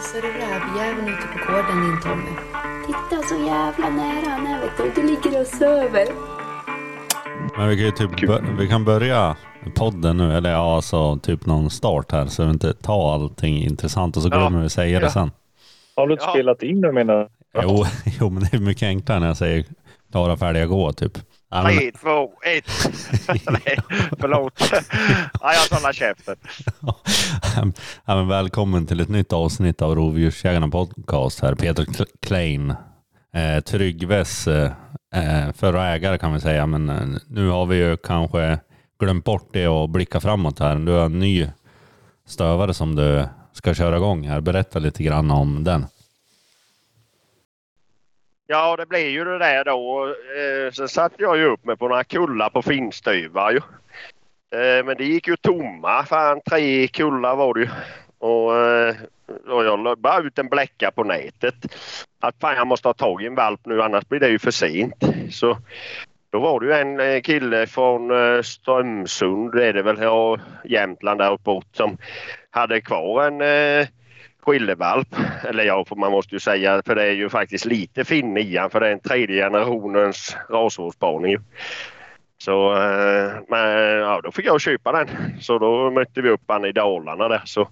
Ser du rävjäveln ute på gården din Tommy? Titta så jävla nära han är vet du. Du ligger och söver. Men vi kan ju typ bör- vi kan börja podden nu, eller ja, alltså typ någon start här så vi inte tar allting intressant och så Ja. glömmer vi säga det Ja. sen. Har du inte Ja. spelat in det menar du? Jo, jo, men det är mycket enklare när jag säger klara, färdiga, gå typ. Tre, två, ett. Nej, förlåt. Ja, jag talar käften. ja, men välkommen till ett nytt avsnitt av Rovdjursjägarna podcast här. Peter Kl- Klein. Eh, Tryggves eh, eh, förra ägare kan vi säga, men eh, nu har vi ju kanske glömt bort det och blicka framåt här. Du har en ny stövare som du ska köra igång här. Berätta lite grann om den. Ja, det blev ju det där då. Eh, Sen satte jag ju upp mig på några kullar på finstyvar ju. Eh, Men det gick ju tomma. Fan, tre kullar var det ju. Och, eh, och jag la bara ut en bläcka på nätet. Att fan, jag måste ha tag i en valp nu annars blir det ju för sent. Så då var det ju en eh, kille från eh, Strömsund, det är det väl, ja, Jämtland där uppåt, som hade kvar en eh, skillevalp. Eller ja, för man måste ju säga för det är ju faktiskt lite finne i han för det är en tredje generationens rasårspaning. Så eh, men, ja, då fick jag köpa den. Så då mötte vi upp han i Dalarna där. Så,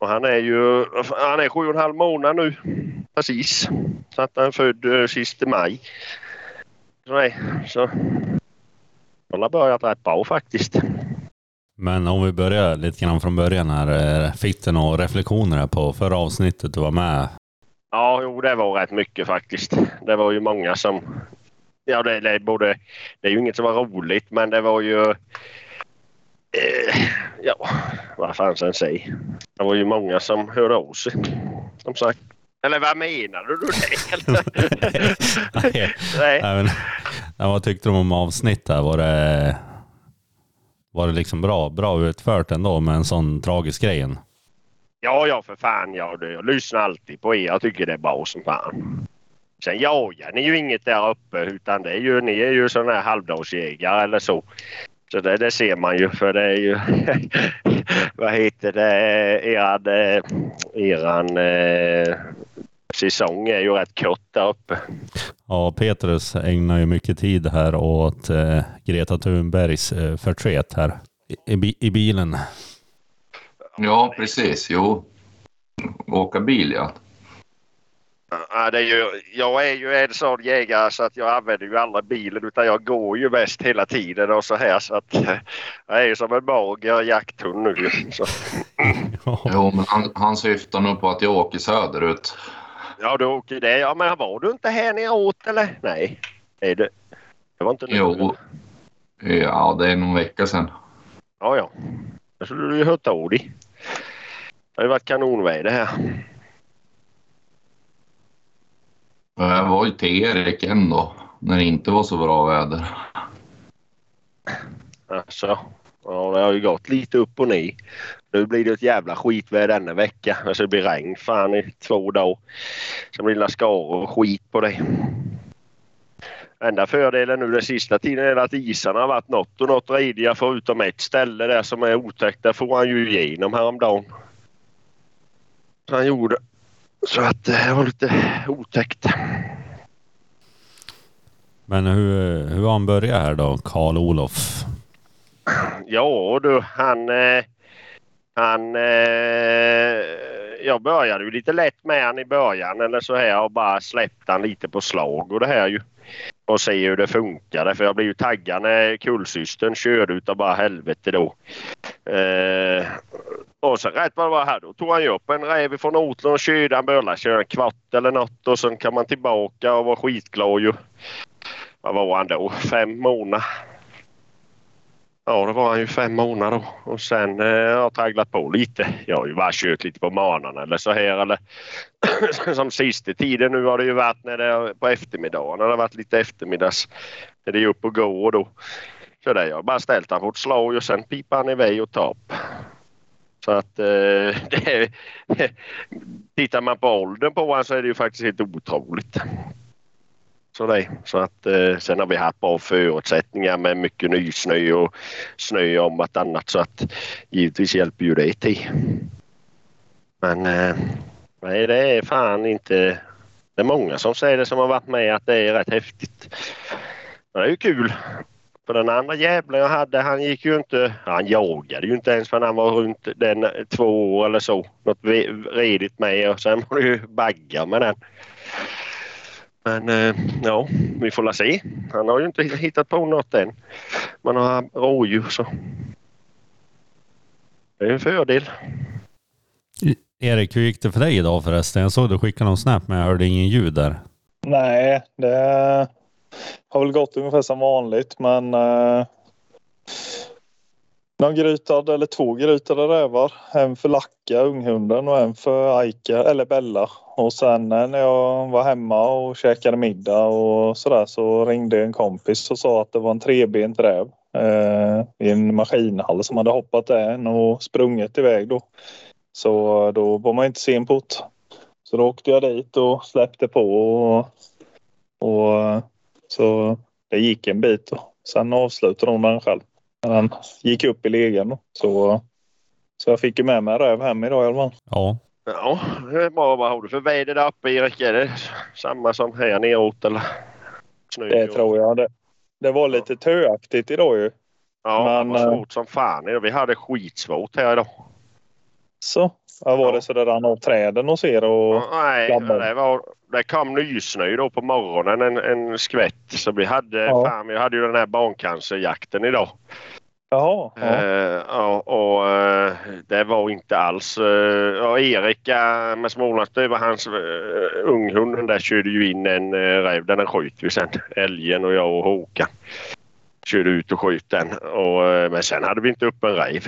och han är ju han är sju och en halv månad nu. Precis. Så att han är född eh, sista maj. Så, nej, så han har börjat rätt bra faktiskt. Men om vi börjar lite grann från början här. eh, Fick du några reflektioner här på förra avsnittet du var med? Ja, jo, det var rätt mycket faktiskt. Det var ju många som... Ja, det, det, är både, det är ju inget som var roligt, men det var ju... Eh, ja, vad fan ska jag säga? Det var ju många som hörde av sig, som sagt. Eller vad menar du det? Nej. Nej. Nej, men, vad tyckte du om avsnittet? Var det, var det liksom bra, bra utfört ändå med en sån tragisk grej? Ja, ja, för fan. Ja, jag lyssnar alltid på er. Jag tycker det är bra som fan. Sen jagar ni ju inget där uppe utan det är ju, ni är ju sådana här halvdagsjägare eller så. Så det, det ser man ju för det är ju, vad heter det, eran, eh, eran eh, säsong är ju rätt kort där uppe. Ja, Petrus ägnar ju mycket tid här åt eh, Greta Thunbergs eh, förtret här i, i, bi- i bilen. Ja, precis. Jo. Åka bil, ja. Ja, det är ju, jag är ju en sån jägare så att jag använder ju aldrig bilen utan jag går ju mest hela tiden och så här så att eh, jag är ju som en mager jakthund nu. Så, Jo, men han, han syftar nog på att jag åker söderut. Ja, du åker det. Ja, men var du inte här när jag åt eller? Nej, är det. Det var inte nu. Jo. Ja, det är någon vecka sedan. Ja, ja. Det skulle du ju hört av dig. Det har ju varit kanonväder här. Jag var ju till Erik ändå, när det inte var så bra väder. Alltså, ja, det har ju gått lite upp och ner. Nu blir det ett jävla skitväder denna vecka. Alltså det blir regn fan i två dagar. Sen blir det skaror och skit på det. Enda fördelen nu den sista tiden är att isarna har varit något och något rediga förutom ett ställe där som är otäckt. Där får han ju igenom häromdagen. Så han gjorde. Så att det var lite otäckt. Men hur, hur har han börjat här då, Karl-Olof? Ja du, han... Eh, han... Eh, jag började ju lite lätt med han i början eller så här och bara släppte han lite på slag och det här ju. Och se hur det funkade för jag blev ju taggad när kullsystern körde utav bara helvete då. Eh, och så rätt vad det var här då tog han ju upp en räv från Otlund och körde. Han började köra en kvart eller något och sen kan man tillbaka och var skitglad ju. Vad var han då? Fem månader. Ja, det var han ju fem månader. Och sen eh, har jag tragglat på lite. Jag har ju bara kört lite på morgonen eller så här. Eller som sista tiden nu har det ju varit när det på eftermiddagen. När det har varit lite eftermiddags. När det är upp och gå och då. Så det jag har bara ställt han på ett slag och sen pipar han iväg och tar upp. Så att eh, det är, tittar man på åldern på honom så är det ju faktiskt helt otroligt. Så, det, så att eh, sen har vi haft bra förutsättningar med mycket nysnö och snö om vartannat så att givetvis hjälper ju det till. Men eh, Nej, det är fan inte... Det är många som säger det som har varit med att det är rätt häftigt. Men det är ju kul. För den andra jävlen jag hade han gick ju inte... Han jagade ju inte ens förrän han var runt den två år eller så. Något redigt med och sen var det ju baggar med den. Men eh, ja, vi får la se. Han har ju inte hittat på något än. Man har rådjur så. Det är en fördel. Erik, hur gick det för dig idag förresten? Jag såg du skickade någon snap men jag hörde ingen ljud där. Nej, det har väl gått ungefär som vanligt men eh, någon eller två grytade rävar. En för Lacka, unghunden och en för Aika eller Bella. Och sen eh, när jag var hemma och käkade middag och sådär så ringde en kompis och sa att det var en trebent räv eh, i en maskinhall som hade hoppat där och sprungit iväg då. Så då var man inte sen på det. Så då åkte jag dit och släppte på och, och så det gick en bit och sen avslutade hon den själv. Men den gick upp i legen då. Så, så jag fick ju med mig räv hem idag i alla fall. Ja. Ja, det är bra. Vad har du för väder där uppe Erik? Är det samma som här neråt eller? Snö Det tror jag. Det, det var lite töaktigt idag ju. Ja, men, det var eh, svårt som fan. Vi hade skitsvårt här idag. Så ja, var Ja. det så det rann av träden hos er och Nej, labbar. det, var, det kom nysnö då på morgonen, en, en skvätt. Så vi hade, Ja. fan, vi hade ju den här barncancerjakten idag. Jaha. Ja. Eh, ja, och eh, det var inte alls... Ja, Erik eh, med Smålandsdöva, hans unghunden där körde ju in en uh, räv. Den sköt vi sen. Älgen och jag och Håkan körde ut och sköt den. Och, eh, men sen hade vi inte upp en räv.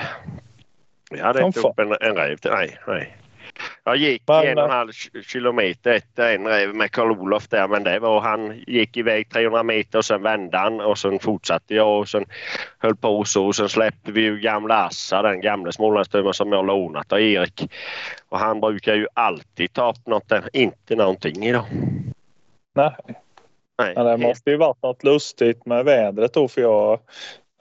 Vi hade Som inte fan. upp en, en räv. Nej, nej. Jag gick Men, en och en halv ki- kilometer efter en räv med Karl-Olof där men det var han gick iväg 300 meter och sen vände han och sen fortsatte jag och sen höll på så och sen släppte vi ju gamla Assa, den gamla Smålandsdömen som jag lånat av Erik. Och han brukar ju alltid ta upp något, inte någonting idag. Nej. Nej, Men det måste ju varit något lustigt med vädret då för jag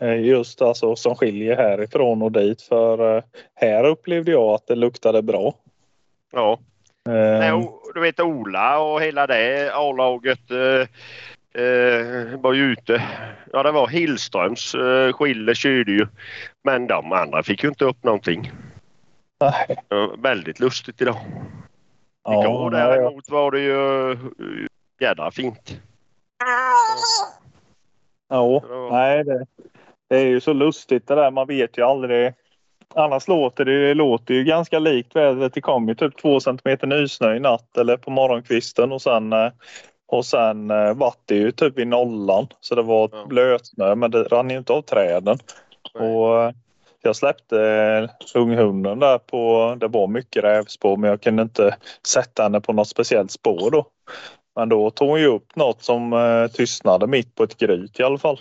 eh, just alltså som skiljer härifrån och dit för eh, här upplevde jag att det luktade bra. Ja. Eh, Nej, o- du vet Ola och hela det A-laget eh, eh, var ju ute. Ja det var Hillströms eh, Schiller körde ju. Men de andra fick ju inte upp någonting. nej. Väldigt lustigt idag. Ja, Igår däremot var det ju eh, jädra fint. Ja, Ja. nej det, det är ju så lustigt det där. Man vet ju aldrig. Annars låter det, låter ju ganska likt vädret. Det kom ju typ två centimeter nysnö i natt eller på morgonkvisten och sen eh, och sen eh, vart det ju typ vid nollan. Så det var Ja. blötsnö men det rann ju inte av träden. Nej. Och eh, jag släppte eh, unghunden där på, det var mycket rävspår men jag kunde inte sätta henne på något speciellt spår då. Men då tog hon ju upp något som eh, tystnade mitt på ett gryt i alla fall.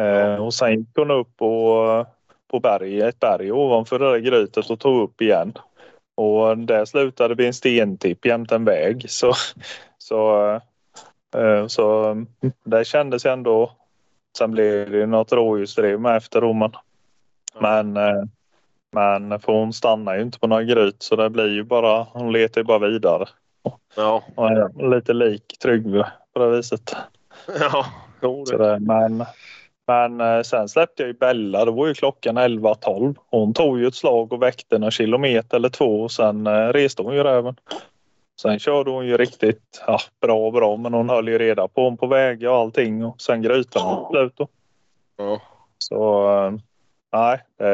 Eh, och sen gick hon upp på, på berg, ett berg ovanför det där grytet och tog upp igen. Och där slutade vid en stentipp jämte en väg. Så, så, eh, så mm, det kändes ändå. Sen blev det ju något rådjursdrev med efter då, men, men, eh, men för hon stannar ju inte på några gryt så det blir ju bara, hon letar ju bara vidare. Ja, Och är lite lik Tryggve på det viset. ja. Jo, Så det. det, men, men eh, sen släppte jag ju Bella. Då var ju klockan 11.12. Hon tog ju ett slag och väckte någon kilometer eller två och sen eh, reste hon ju räven. Sen körde hon ju riktigt ja, bra bra men hon höll ju reda på hon på vägar och allting och sen grytan hon till slut då. Ja. Så eh, nej, det,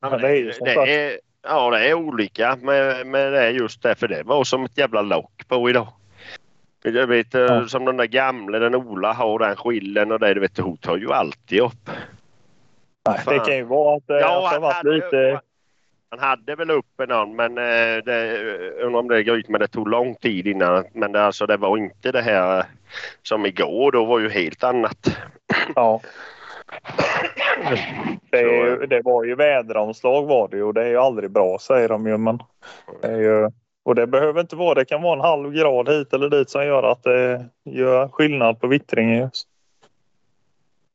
Ja, men men det är ju som det, sagt. är, ja, det är olika med, med det just därför det var som ett jävla lock på idag. Jag vet eh, Ja. som den där gamla, den Ola har den skillen och det du vet hon tar ju alltid upp. Nej, det kan ju vara att, att det har han varit hade, lite... han hade väl uppe någon men eh, det, undrar om det är gryt men det tog lång tid innan. Men det, alltså, det var inte det här eh, som igår. Då var ju helt annat. Ja. Det, ju, det var ju väderomslag var det ju och det är ju aldrig bra säger de ju. Men det är ju, och det behöver inte vara. Det kan vara en halv grad hit eller dit som gör att det gör skillnad på vittringen.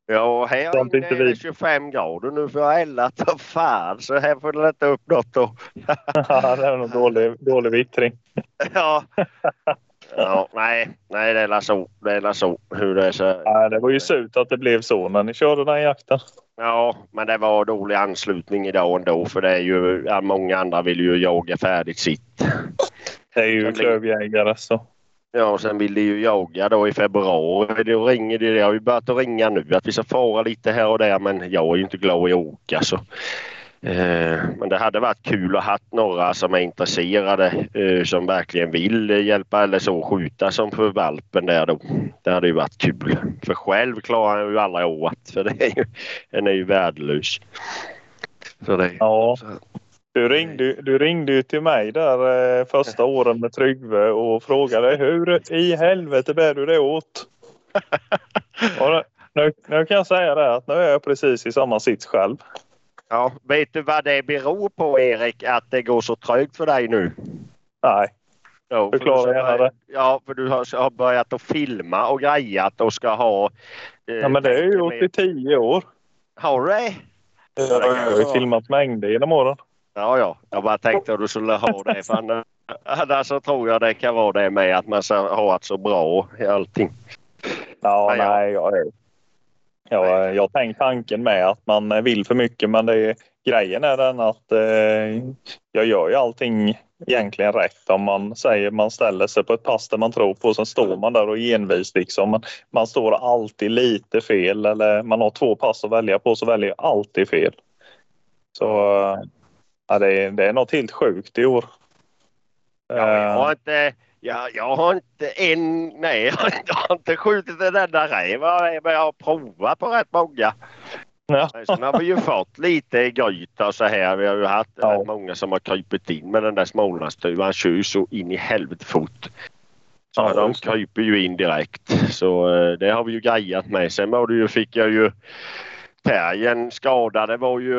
Ja, här Sånt inne är det vi. 25 grader. Nu får jag elda ta fan så här får det inte upp något då. det är nog dålig, dålig vittring. ja. ja, nej, nej det är så. Det är så hur det är så. Nej, det var ju surt att det blev så när ni körde den jakten. Ja, men det var dålig anslutning idag ändå för det är ju många andra vill ju jaga färdigt sitt. Det är ju klövjägare så. Ja, och sen vill de ju jaga då i februari. Då ringer de. Det har ju börjat att ringa nu att vi ska fara lite här och där men jag är ju inte glad i att åka så. Eh, men det hade varit kul att ha haft några som är intresserade eh, som verkligen vill hjälpa eller så skjuta som för valpen där då. Det hade ju varit kul. För själv klarar jag ju aldrig åt för det är ju, den är ju värdelös. Så det, Ja. så, Du ringde, du ringde ju till mig där eh, första åren med Tryggve och frågade hur i helvete bär du det åt? Nu, nu kan jag säga det att nu är jag precis i samma sits själv. Ja, vet du vad det beror på Erik att det går så trögt för dig nu? Nej, Ja, för Förklara gärna det. Ja, för du har, har börjat att filma och grejat och ska ha... eh, ja, men det har jag gjort i tio år. Har du det? Jag har ju filmat mängder genom åren. Ja, ja. Jag bara tänkte att du skulle ha det. För annars, annars så tror jag det kan vara det med att man ska ha det så bra i allting. Ja. nej, jag, ja, jag tänkt tanken med att man vill för mycket men det är, grejen är den att eh, jag gör ju allting egentligen rätt om man säger man ställer sig på ett pass där man tror på sen står man där och är envis liksom. Man, man står alltid lite fel eller man har två pass att välja på så väljer jag alltid fel. Så eh, ja, det, är, det är något helt sjukt i år. Ja, jag Eh, har inte... Jag, jag har inte en... Nej, jag har inte, jag har inte skjutit en enda räv. Men jag har provat på rätt många. ja. Sen har vi ju fått lite gryta så här. Vi har ju haft Ja. många som har krypit in med den där kör ju så in i helvete fort. Så Ja, de kryper ju in direkt. Så eh, det har vi ju grejat med. Sen var det ju, fick jag ju Terriern skadad. Det var ju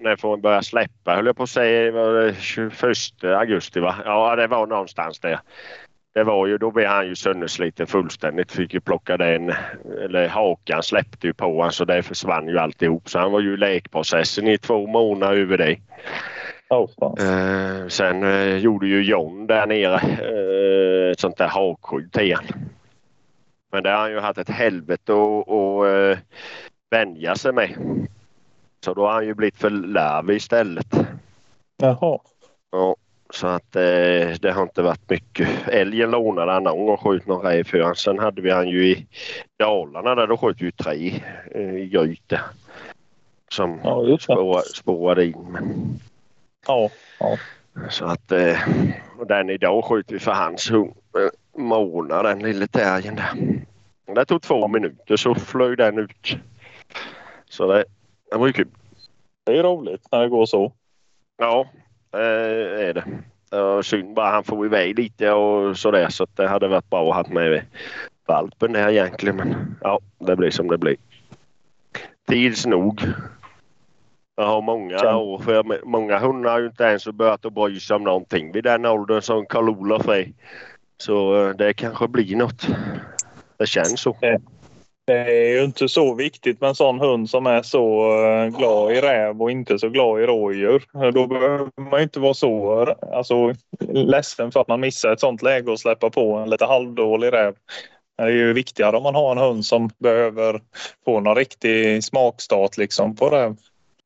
när får börja släppa höll jag på att säga. Var det 21 augusti va? Ja det var någonstans där. Det var ju, då blev han ju söndersliten fullständigt. Fick ju plocka den, eller hakan släppte ju på honom så det försvann ju alltihop. Så han var ju i lekprocessen i två månader över det. Oh. Eh, sen eh, gjorde ju John där nere eh, ett sånt där hakskydd till han. Men det har han ju haft ett helvete att att, eh, vänja sig med. Så då har han ju blivit för larvig istället. Jaha. Ja, så att eh, det har inte varit mycket. Älgen lånade han någon gång sköt någon räv för han. Sen hade vi han ju i Dalarna där då sköt ju tre eh, i Gryte. Som Ja, det. spårade, in. Ja, ja. så att eh, den idag sköt vi för hans hund. Eh, Mona den lille terriern där. Det tog två minuter så flög den ut. Så det, det var ju kul. Det är roligt när det går så. Ja, det är det. Ja, synd bara han får iväg lite och sådär så att det hade varit bra att ha med valpen där egentligen. Men ja, det blir som det blir. Tids nog. Jag har många år. För många hundar har ju inte ens börjat att bry sig om någonting vid den åldern som Karl-Olof är. Så eh, det kanske blir något. Det känns så. Det är ju inte så viktigt med en sån hund som är så eh, glad i räv och inte så glad i rådjur. Då behöver man ju inte vara så alltså, ledsen för att man missar ett sånt läge och släppa på en lite halvdålig räv. Det är ju viktigare om man har en hund som behöver få någon riktig smakstart liksom på räv.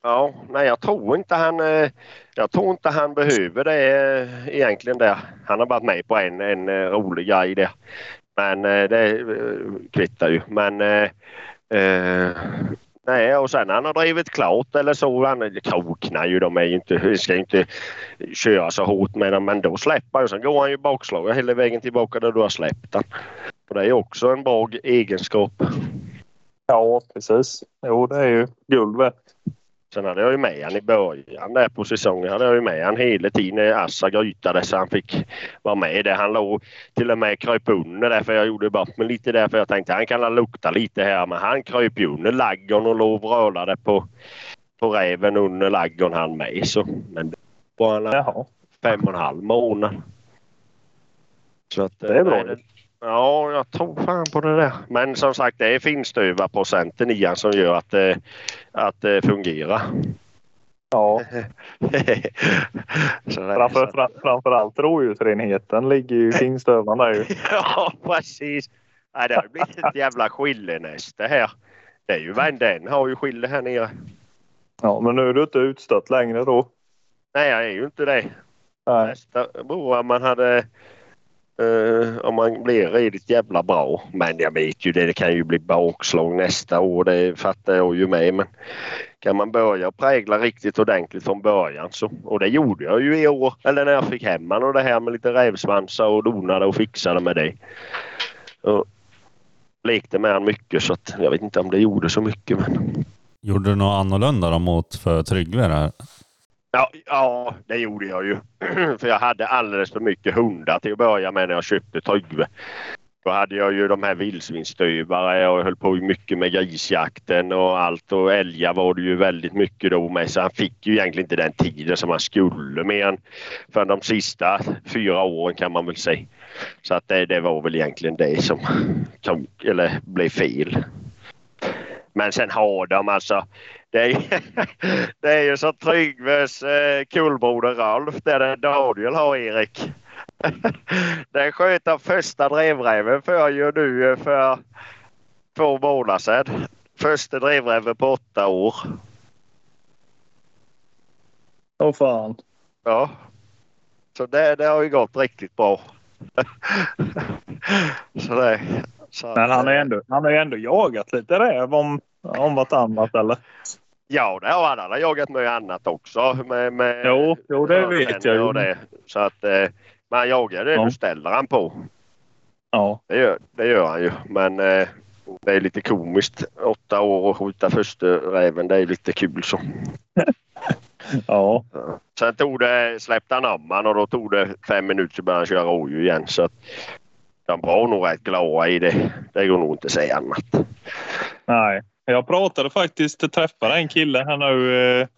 Ja, nej jag tror inte han, eh, jag tror inte han behöver det eh, egentligen Det. Han har varit med på en, en rolig grej Det. Men eh, det eh, kvittar ju. Men eh, eh, nej och sen han har drivit klart eller så. Han kroknar ju. De är ju inte, vi ska ju inte köra så hårt med dem. Men då släpper han. Sen går han ju bakslag hela vägen tillbaka där du har släppt han. Och det är också en bra egenskap. Ja, precis. Jo, det är ju guld värt. Sen hade jag ju med han i början där på säsongen. hade jag ju med han hela tiden när Assa grytade så han fick vara med där. Han låg till och med kröp under där för jag gjorde bort mig lite där för jag tänkte han kan lukta lite här men han kröp ju under laggon och låg och vrölade på, på räven under laggon han med. Så, men det var han Jaha. fem och en halv månad. Så att, Det är bra. nej, det, Ja, jag tror fan på det där. Men som sagt, det är finstuva-procenten i han som gör att det, att det fungerar. Ja, framför, fram, framförallt rådjursrenheten ligger ju i Tingstövan där ju. Ja, precis. Nej, det har blivit ett jävla skillenäste här. Det är ju den har ju skille här nere. Ja, men nu är du inte utstött längre då. Nej, jag är ju inte det. Nej. Nästa beror om man hade... Uh, om man blir riktigt jävla bra. Men jag vet ju det, det kan ju bli bakslag nästa år. Det fattar jag ju med. Men kan man börja prägla riktigt ordentligt från början så. Och det gjorde jag ju i år. Eller när jag fick hem han och det här med lite rävsvansar och donade och fixade med det. Och lekte med han mycket så att jag vet inte om det gjorde så mycket. Men... Gjorde du något annorlunda då mot för Tryggve? Ja, ja, det gjorde jag ju. för jag hade alldeles för mycket hundar till att börja med när jag köpte Tryggve. Då hade jag ju de här vildsvinsstövare och höll på mycket med grisjakten och allt och älgar var det ju väldigt mycket då med så han fick ju egentligen inte den tiden som han skulle mer än för de sista fyra åren kan man väl säga. Så att det, det var väl egentligen det som kom, eller blev fel. Men sen har de alltså det är, det är ju så Tryggves eh, kullbroder Ralf det är Daniel har Erik. Den sköt av första drevräven för ju nu eh, för två månader sedan. Första drevräven på åtta år. Åh fan. Ja. Så det, det har ju gått riktigt bra. så det, så Men han har eh, ändå, han har ju ändå jagat lite räv om, om vartannat eller? Ja, det har han. Han har jagat mycket annat också. Med, med Jo, jo, det vet jag ju. Det. Så att, eh, men han jagar det Ja. du ställer han på. Ja. Det gör, det gör han ju. Men eh, det är lite komiskt. Åtta år och skjuta första räven. Det är lite kul så. Ja. Sen tog det, släppte han om han och då tog det fem minuter så började han köra rådjur igen. Så att de var nog rätt glada i det. Det går nog inte att säga annat. Nej. Jag pratade faktiskt, träffade en kille här nu eh,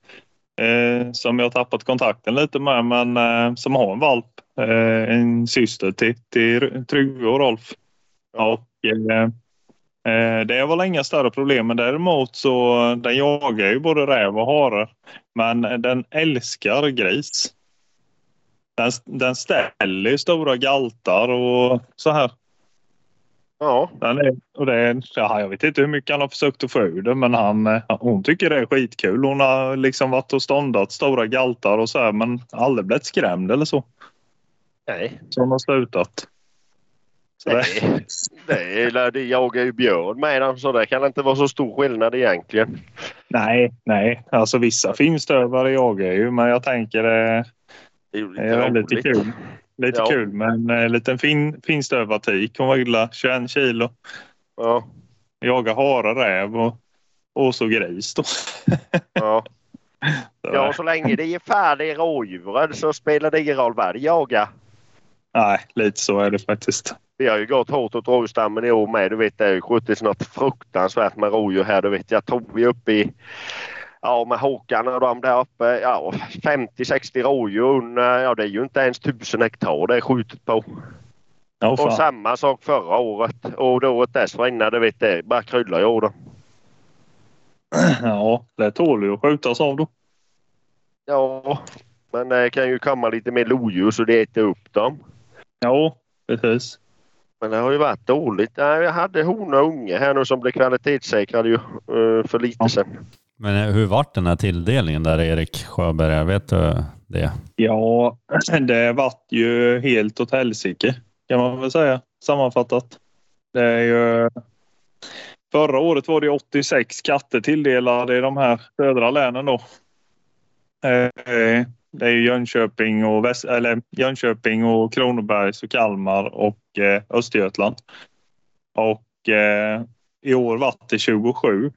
eh, som jag tappat kontakten lite med men eh, som har en valp. Eh, en syster till, till Tryggve och Rolf. Och, eh, eh, det var inga större problem men däremot så den jagar ju både räv och hare. Men den älskar gris. Den, den ställer ju stora galtar och så här. Ja, är, och det är, ja, jag vet inte hur mycket han har försökt att få ur det men han, eh, hon tycker det är skitkul. Hon har liksom varit och ståndat stora galtar och så här men aldrig blivit skrämd eller så. nej. Så hon har slutat. Så det, Nej, det är, de jagar ju björn med dem så det kan inte vara så stor skillnad egentligen. nej, nej. Alltså vissa finstövare jagar ju men jag tänker det Det är väldigt roligt. kul. Lite Ja. kul med en eh, liten fin, finstövartik. Hon vägde 21 kilo. Ja, Jagar hare, räv och, och så gris då. ja. Så, ja, så länge det är färdiga rådjur så spelar det ingen roll vad de jagar. Nej, lite så är det faktiskt. Vi har ju gått hårt åt rådjursstammen i år med. Du vet, det har ju skjutits något fruktansvärt med rådjur här. Du vet, jag tror vi är uppe i Ja, med Håkan och de där uppe. Ja, 50-60 rådjur. under- Ja, det är ju inte ens tusen hektar det är skjutet på. Ja, Och samma sak förra året. Och då året dessförinnan, du vet det bara kryllar i år då. Ja, det tål ju att skjutas av då. Ja, men det kan ju komma lite mer lodjur så det äter upp dem. Ja, precis. Men det har ju varit dåligt. Jag hade hona och unge här nu som blev kvalitetssäkrade ju eh, för lite Ja. sedan. Men hur vart den här tilldelningen där Erik Sjöberg? Vet du det? Ja, det vart ju helt åt helsike kan man väl säga sammanfattat. Det är ju... Förra året var det 86 katter tilldelade i de här södra länen då. Eh, det är ju Jönköping och, Väst, eller Jönköping och Kronobergs och Kalmar och eh, Östergötland. Och eh, i år vart det 27.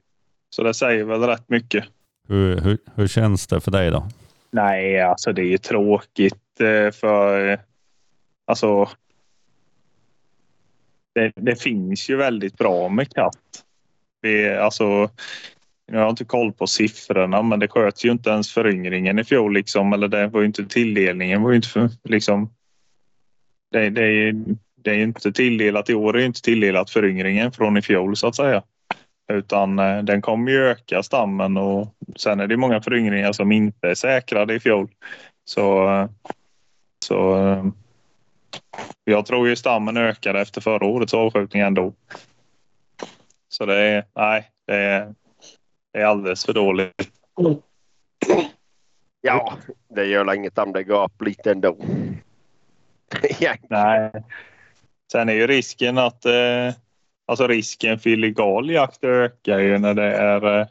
Så det säger väl rätt mycket. Hur, hur, hur känns det för dig då? Nej, alltså det är ju tråkigt eh, för... eh, Alltså... Det, det finns ju väldigt bra med katt. Vi, alltså, jag har inte koll på siffrorna, men det sköts ju inte ens föryngringen i fjol. Liksom, eller det var ju inte tilldelningen. var inte för, liksom, det, det, är, det är inte tilldelat i år, är inte tilldelat föryngringen från i fjol så att säga. Utan eh, den kommer ju öka stammen och sen är det många föryngringar som inte är säkrade i fjol. Så, eh, så eh, jag tror ju stammen ökade efter förra årets avskjutning ändå. Så det är, nej, det är, det är alldeles för dåligt. Ja, det gör inget om det går upp lite ändå. Nej. Sen är ju risken att eh, alltså risken för illegal jakt ökar ju när det är eh,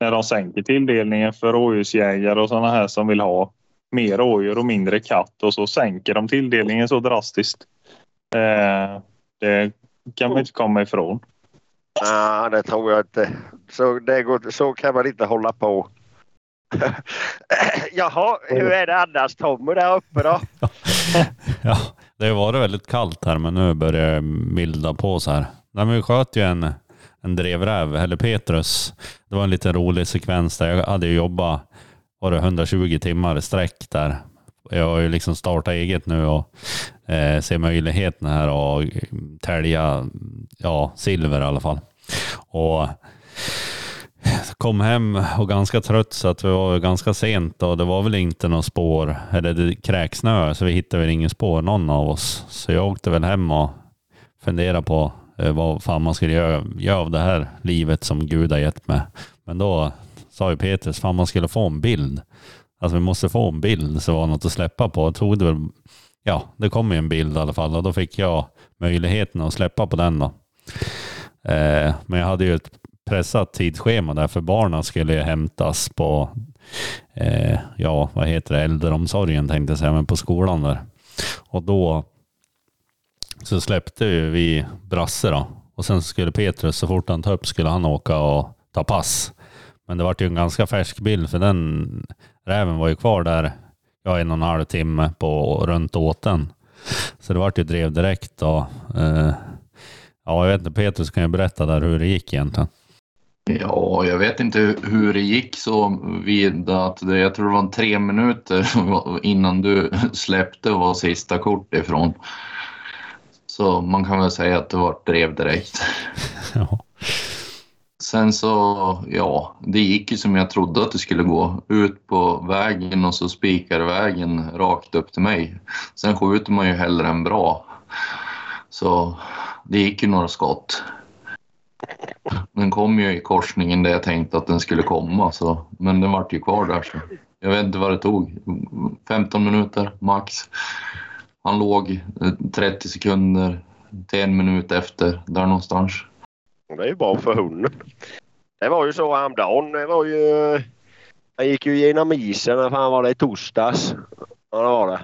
när de sänker tilldelningen för rådjursjägare och sådana här som vill ha mer rådjur och mindre katt och så sänker de tilldelningen så drastiskt. Eh, det kan man inte komma ifrån. Nej, det tror jag inte. Så, det går, så kan man inte hålla på. Jaha, hur är det annars Tommy där uppe då? ja, det har varit väldigt kallt här men nu börjar det milda på så här. Nej, men vi sköt ju en, en drevräv, eller Petrus. Det var en liten rolig sekvens där jag hade jobbat var det 120 timmar i sträck där. Jag har ju liksom startat eget nu och eh, ser möjligheterna här och tälja ja, silver i alla fall. Och kom hem och ganska trött så att vi var ganska sent och det var väl inte något spår, eller det kräksnö, så vi hittade väl ingen spår någon av oss. Så jag åkte väl hem och funderade på Eh, vad fan man skulle göra, göra av det här livet som Gud har gett mig. Men då sa ju Petrus, fan man skulle få en bild. Alltså vi måste få en bild så var något att släppa på. Jag trodde väl, ja det kom ju en bild i alla fall och då fick jag möjligheten att släppa på den då. Eh, men jag hade ju ett pressat tidsschema där för barnen skulle ju hämtas på, eh, ja vad heter det, äldreomsorgen tänkte jag säga, men på skolan där. Och då så släppte vi Brasse då. Och sen skulle Petrus, så fort han tog upp skulle han åka och ta pass. Men det var ju en ganska färsk bild för den räven var ju kvar där ja, en och en halv timme på runt åten. Så det vart ju drev direkt och eh, ja, jag vet inte, Petrus kan ju berätta där hur det gick egentligen. Ja, jag vet inte hur det gick så vid att det, jag tror det var tre minuter innan du släppte och var sista kort ifrån. Så man kan väl säga att det var drev direkt. Ja. Sen så, ja, det gick ju som jag trodde att det skulle gå. Ut på vägen och så spikar vägen rakt upp till mig. Sen skjuter man ju hellre än bra. Så det gick ju några skott. Den kom ju i korsningen där jag tänkte att den skulle komma, så, men den vart ju kvar där. Så. Jag vet inte vad det tog. 15 minuter max. Han låg eh, 30 sekunder till en minut efter, där någonstans. Det är ju bra för hunden. Det var ju så häromdagen. Det var ju... Han gick ju genom isen. När fan var det? I torsdags? Ja, det var det.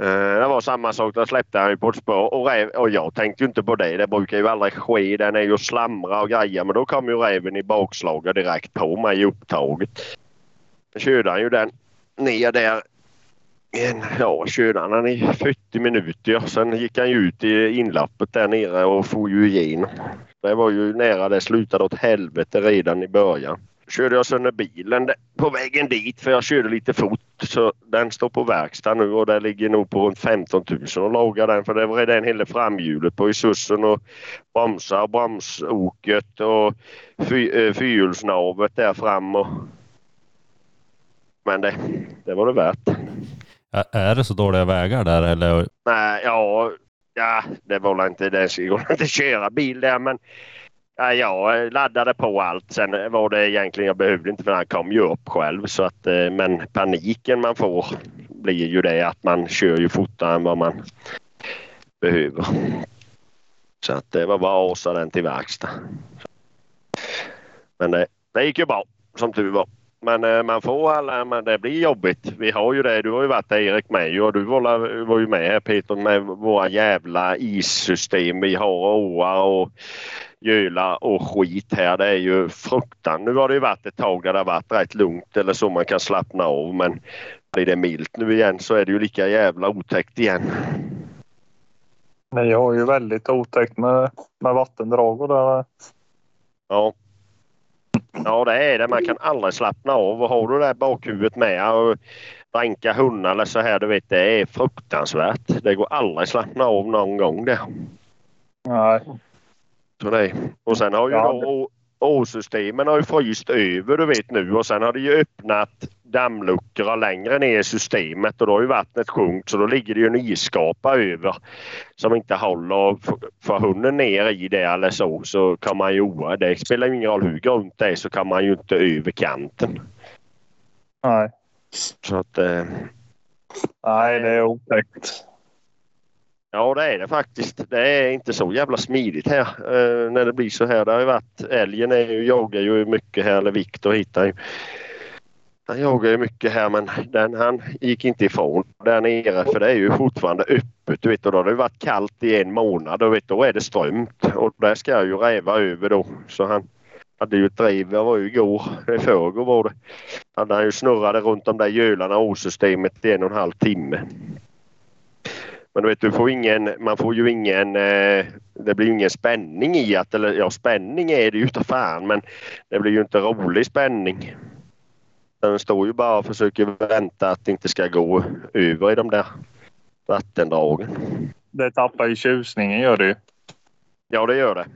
Eh, det var samma sak. Där släppte han ju på ett spår och, rev, och jag tänkte ju inte på det. Det brukar ju aldrig ske. Den är ju slamra och grejer. Men då kom ju räven i bakslaget direkt på mig i upptaget. Då körde han ju den ner där. En, ja, körde han den i 40 minuter. ja, Sen gick han ju ut i inlappet där nere och for ju igenom. Det var ju nära det slutade åt helvete redan i början körde jag sönder bilen på vägen dit för jag körde lite fort. Så den står på verkstad nu och det ligger nog på runt 15 000 att laga den för det var redan hela framhjulet på i och bromsar, bromsoket och fy, eh, fyrhjulsnavet där fram. Och... Men det, det var det värt. Är det så dåliga vägar där eller? Nej, ja, ja det var inte det. går inte att köra bil där men jag laddade på allt. Sen var det egentligen, jag behövde inte för han kom ju upp själv. Så att, eh, men paniken man får blir ju det att man kör ju fortare än vad man behöver. Så att det var bara att åsa den till verkstad. Men det, det gick ju bra som tur var. Men eh, man får alla, men det blir jobbigt. Vi har ju det. Du har ju varit där Erik med och du var, var ju med här Peter med våra jävla issystem. Vi har åar och göla och skit här. Det är ju fruktan. Nu har det ju varit ett tag där det har varit rätt lugnt eller så man kan slappna av men blir det milt nu igen så är det ju lika jävla otäckt igen. Ni har ju väldigt otäckt med, med vattendrag och där. Ja. Ja det är det. Man kan aldrig slappna av. Och har du det bakhuvudet med och spränka hundar eller så här, du vet, det är fruktansvärt. Det går aldrig att slappna av någon gång det. Nej. Så det. Och sen har ju Ja, då åsystemen har ju fryst över du vet nu och sen har det ju öppnat dammluckor längre ner i systemet och då har ju vattnet sjunkit så då ligger det ju en isskapa över som inte håller. För hunden ner i det eller så så kan man ju oa. Det spelar ju ingen roll hur grunt det är så kan man ju inte över kanten. Nej. Så att eh, Nej, det är otäckt. Ja det är det faktiskt. Det är inte så jävla smidigt här eh, när det blir så här. Det har ju varit, älgen är ju, jagar ju mycket här, eller Viktor hittar ju. Han jagar ju mycket här men den, han gick inte ifrån där nere för det är ju fortfarande öppet. Du vet, och då har det varit kallt i en månad och vet, då är det strömt och där ska jag ju räva över då. Så han hade ju ett driv, det var ju igår, i förrgår var det. Hade han ju snurrade runt de där gölarna och systemet i en och en halv timme. Men du vet, du får ingen, man får ju ingen, eh, det blir ju ingen spänning i att, eller ja spänning är det ju utav fan men det blir ju inte rolig spänning. Den står ju bara och försöker vänta att det inte ska gå över i de där vattendragen. Det tappar ju tjusningen gör det ju. Ja det gör det.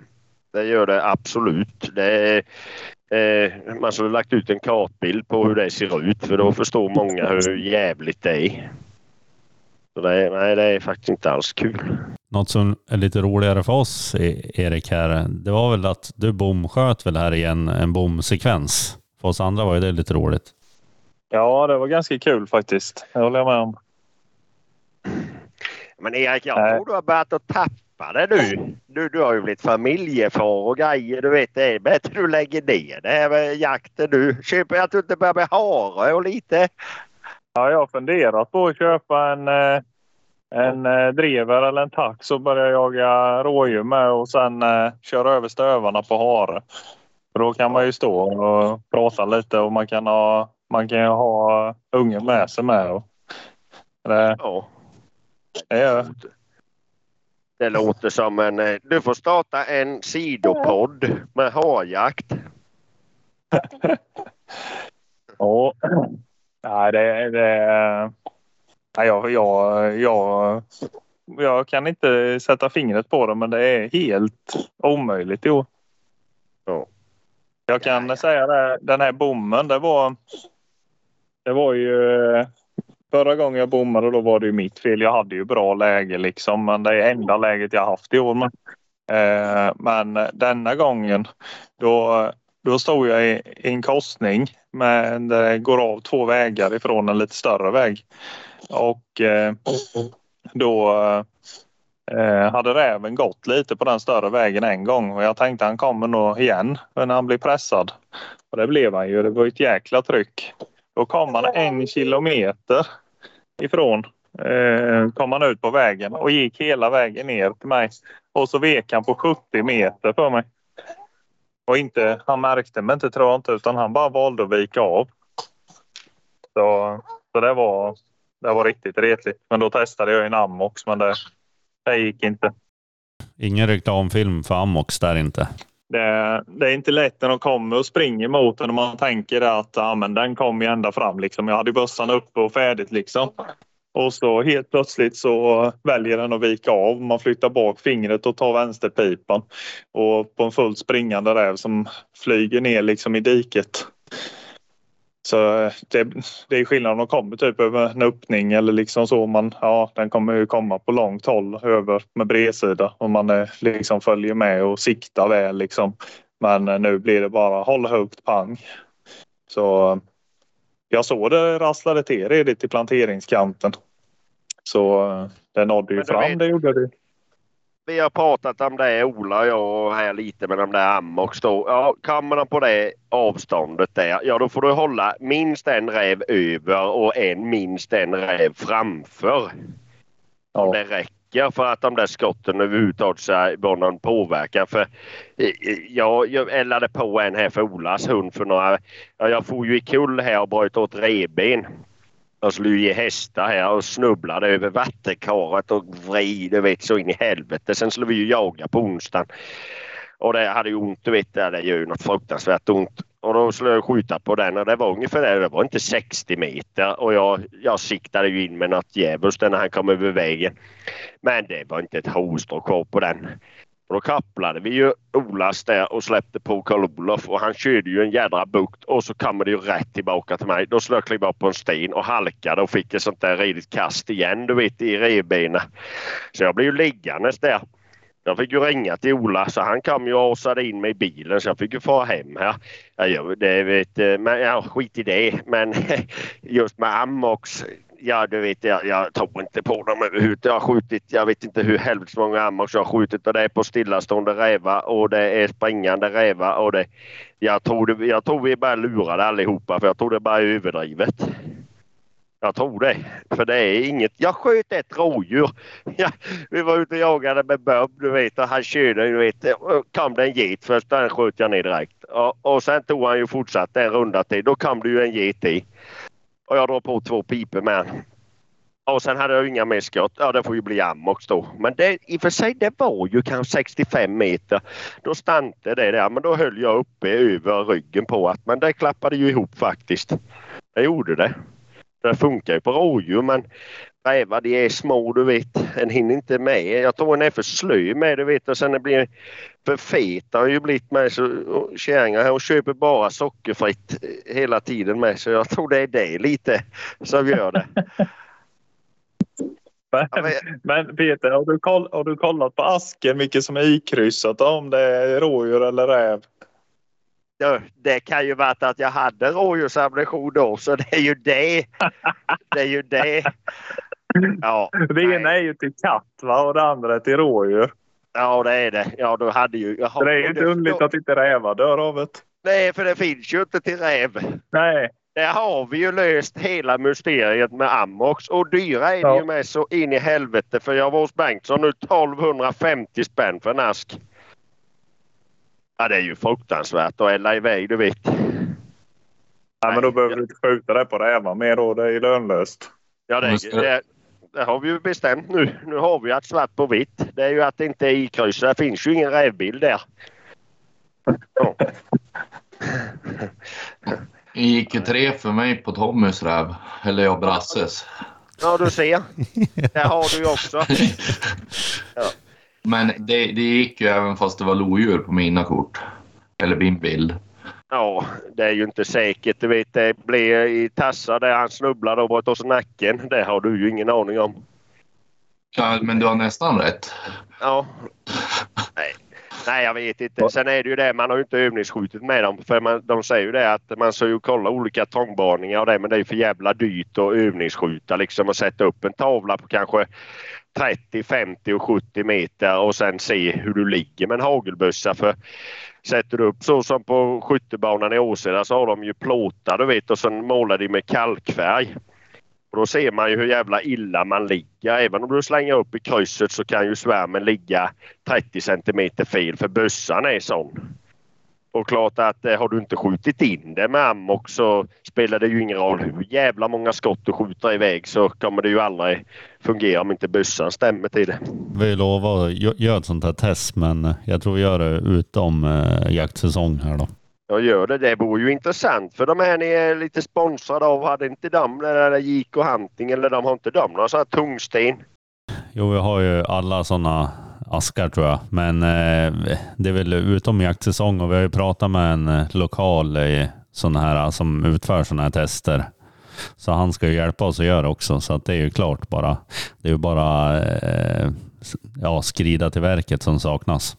Det gör det absolut. Det är, eh, man skulle lagt ut en kartbild på hur det ser ut för då förstår många hur jävligt det är. Så det nej, det är faktiskt inte alls kul. Något som är lite roligare för oss, E- Erik, här, det var väl att du bomsköt väl här i en, en bomsekvens. För oss andra var ju det lite roligt. Ja, det var ganska kul faktiskt. Det håller jag med om. Men Erik, jag tror du har börjat att tappa det nu. Du, du har ju blivit familjefar och grejer. Du vet, det är bättre du lägger ner det här med jakten nu. Köper jag att du inte börjar med hare och lite. Ja, jag har funderat på att köpa en, eh, en eh, drever eller en tax och börja jaga rådjur med och sen eh, köra över stövarna på hare. För då kan man ju stå och prata lite och man kan ha, man kan ha ungen med sig med. Och det, Ja, det det låter som en... Du får starta en sidopodd med harjakt. Ja. Nej, det... det nej, jag, jag, jag, jag kan inte sätta fingret på det, men det är helt omöjligt. Jo. Ja. Jag kan Ja, ja. säga det, den här bommen, det var... Det var ju... Förra gången jag bommade då var det ju mitt fel. Jag hade ju bra läge liksom, men det är enda läget jag haft i år. Men, eh, men denna gången då, då stod jag i, i en korsning med där eh, det går av två vägar ifrån en lite större väg. Och eh, då eh, hade räven gått lite på den större vägen en gång och jag tänkte han kommer nog igen när han blir pressad. Och det blev han ju. Det var ett jäkla tryck. Då kom han en kilometer ifrån eh, kom han ut på vägen och gick hela vägen ner till mig. Och så vek han på 70 meter för mig. Och inte, han märkte mig inte tror jag inte utan han bara valde att vika av. Så, så det, var, det var riktigt retligt. Men då testade jag en Amox men det, det gick inte. Ingen reklamfilm för Amox där inte. Det, det är inte lätt när de kommer och springer mot en och man tänker att ja, men den kommer ju ända fram. Liksom. Jag hade bössan uppe och färdigt liksom. Och så helt plötsligt så väljer den att vika av. Man flyttar bak fingret och tar vänsterpipan. Och på en fullt springande räv som flyger ner liksom i diket. Så eh, det, det är skillnad om de kommer typ över en öppning eller liksom så. Man, ja, den kommer ju komma på långt håll över med bredsida om man eh, liksom följer med och siktar väl liksom. Men eh, nu blir det bara håll högt pang. Så eh, jag såg det rasslade till redigt i planteringskanten. Så eh, det nådde ju fram, vet- det gjorde det. Vi har pratat om det Ola jag och här lite med de där Amox då. Ja, kommer de på det avståndet där, ja då får du hålla minst en räv över och en minst en räv framför. Om Ja. det räcker för att de där skotten överhuvudtaget ska någon påverkan. För eh, eh, jag, jag eldade på en här för Olas hund för några... Ja, jag får ju i kull här och bröt åt reben. Jag skulle ju ge hästar här och snubblade över vattenkaret och vrid du vet så in i helvete. Sen skulle vi ju jaga på onsdagen. Och det hade ju ont, du vet, det gör ju något fruktansvärt ont. Och då skulle jag skjuta på den och det var ungefär det. Det var inte 60 meter och jag, jag siktade ju in med något djävulskt när han kom över vägen. Men det var inte ett hårstrå kvar på den. Och då kapplade vi ju Olas där och släppte på Karl-Olof och han körde ju en jädra bukt och så kommer det ju rätt tillbaka till mig. Då skulle jag kliva upp på en sten och halkade och fick ett sånt där redigt kast igen du vet i revbenen. Så jag blev ju liggandes där. Jag fick ju ringa till Ola så han kom ju och asade in mig i bilen så jag fick ju fara hem här. Ja, det vet, eh, men, ja, skit i det. Men just med Amox. Ja, du vet, jag, jag tror inte på dem överhuvudtaget. Jag har skjutit, jag vet inte hur helvetes många Amox jag har skjutit och det är på stillastående rävar och det är springande rävar och det... Jag tror, det, jag tror vi är bara lurade allihopa för jag tror det bara är överdrivet. Jag tror det. För det är inget. Jag sköt ett rådjur. Ja, vi var ute och jagade med Bob du vet och han körde du vet. kom det en get först den sköt jag ner direkt. Och, och sen tog han ju fortsatt en runda till. Då kom det ju en get i. Och jag drog på två pipor med han. Och sen hade jag inga mer skott. Ja det får ju bli ammox då. Men det, i och för sig det var ju kanske 65 meter. Då stannade det där. Men då höll jag uppe över ryggen på att men det klappade ju ihop faktiskt. Det gjorde det. Det funkar ju på rådjur men rävar de är små du vet. En hinner inte med. Jag tror en är för slö med du vet och sen det blir för fet har ju blivit med så kärringar här och köper bara sockerfritt hela tiden med så jag tror det är det lite som gör det. Men, men Peter, har du, koll, har du kollat på asken vilket som är ikryssat om det är rådjur eller räv? Det kan ju varit att jag hade rådjursammunition då så det är ju det. Det är ju det. Ja, det ena är ju till katt va? och det andra är till rådjur. Ja det är det. Ja, du hade ju... Jaha, det är ju inte underligt att inte rävar dör av det. Nej, för det finns ju inte till räv. Nej. Där har vi ju löst hela mysteriet med Amox och dyra är ja. ju med så in i helvete för jag var hos Bengtsson nu 1250 spänn för en ask. Ja, det är ju fruktansvärt att elda iväg, du vet. Ja, men då behöver du inte skjuta det på rävar mer då. Det är lönlöst. Ja, det, det, det, har vi ju bestämt nu. Nu har vi att svart på vitt. Det är ju att det inte är ikryssat. Det finns ju ingen rävbild där. Ja. Det gick tre för mig på Tommys räv. Eller jag Brasses. Ja, du ser. Det har du ju också. Ja. Men det, det gick ju även fast det var lodjur på mina kort. Eller min bild. Ja, det är ju inte säkert. Du vet, det blev i tassar där han snubblade och bröt oss nacken. Det har du ju ingen aning om. Ja, men du har nästan rätt. Ja. Nej. Nej, jag vet inte. Sen är det ju det, man har ju inte övningsskjutit med dem. För man, de säger ju det att man ska ju kolla olika tångbaningar och det, men det är ju för jävla dyrt att övningsskjuta liksom och sätta upp en tavla på kanske 30, 50 och 70 meter och sen se hur du ligger med en hagelbössa. För sätter du upp så som på skyttebanan i Åseda så har de ju plåtar du vet och sen målar de med kalkfärg. Och då ser man ju hur jävla illa man ligger. Även om du slänger upp i krysset så kan ju svärmen ligga 30 centimeter fel för bössan är sån. Och klart att eh, har du inte skjutit in det med amok så spelar det ju ingen roll hur jävla många skott du skjuter iväg så kommer det ju aldrig fungera om inte bössan stämmer till det. Vi lovar att göra ett sånt här test men jag tror vi gör det utom eh, jaktsäsong här då. Jag gör det. Det vore ju intressant för de här ni är lite sponsrade av. Hade inte de Gick och Hunting eller de har inte de några sådana tungsten? Jo, vi har ju alla sådana askar tror jag. Men eh, det är väl utom jaktsäsong och vi har ju pratat med en eh, lokal eh, sån här som utför sådana här tester. Så han ska ju hjälpa oss att göra också, så att det är ju klart bara. Det är ju bara eh, ja, skrida till verket som saknas.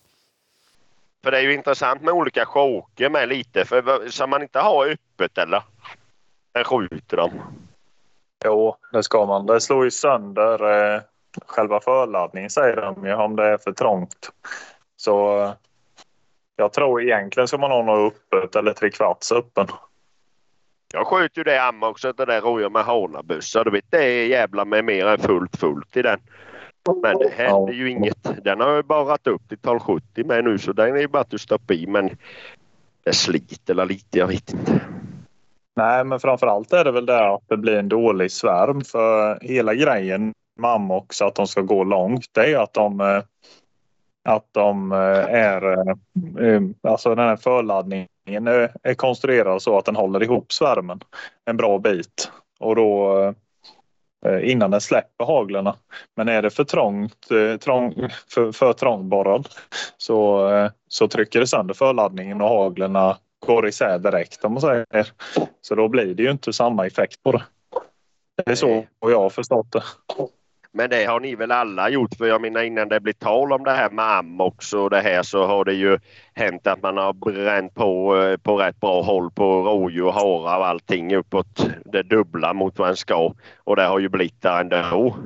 För det är ju intressant med olika choker med lite, för ska man inte ha öppet eller? När skjuter de? Jo, det ska man. Det slår ju sönder eh, själva förladdningen säger de ju om det är för trångt. Så jag tror egentligen ska man ha något öppet eller trekvarts öppen. Jag sköt ju det amma också, det där rådjur med hanabössa. Du vet det är jävla med mer än fullt fullt i den. Men det händer ju inget. Den har jag bara varit upp till 1270 med nu så den är ju bara att stoppa i men det sliter lite, jag vet inte. Nej men framförallt är det väl det att det blir en dålig svärm för hela grejen mamma också att de ska gå långt det är att de eh, att de eh, är eh, alltså den här förladdningen laddningen är, konstruerad så att den håller ihop svärmen en bra bit. Och då innan den släpper haglarna. Men är det för trångt, trång, för, för trångborrad så, så trycker det sönder förladdningen och haglarna går isär direkt om man säger. Så då blir det ju inte samma effekt på det. Det är så jag har förstått det. Men det har ni väl alla gjort? För jag menar innan det blir tal om det här med Amox och det här så har det ju hänt att man har bränt på eh, på rätt bra håll på rådjur, harar och allting uppåt det dubbla mot vad en ska. Och det har ju blivit där ändå.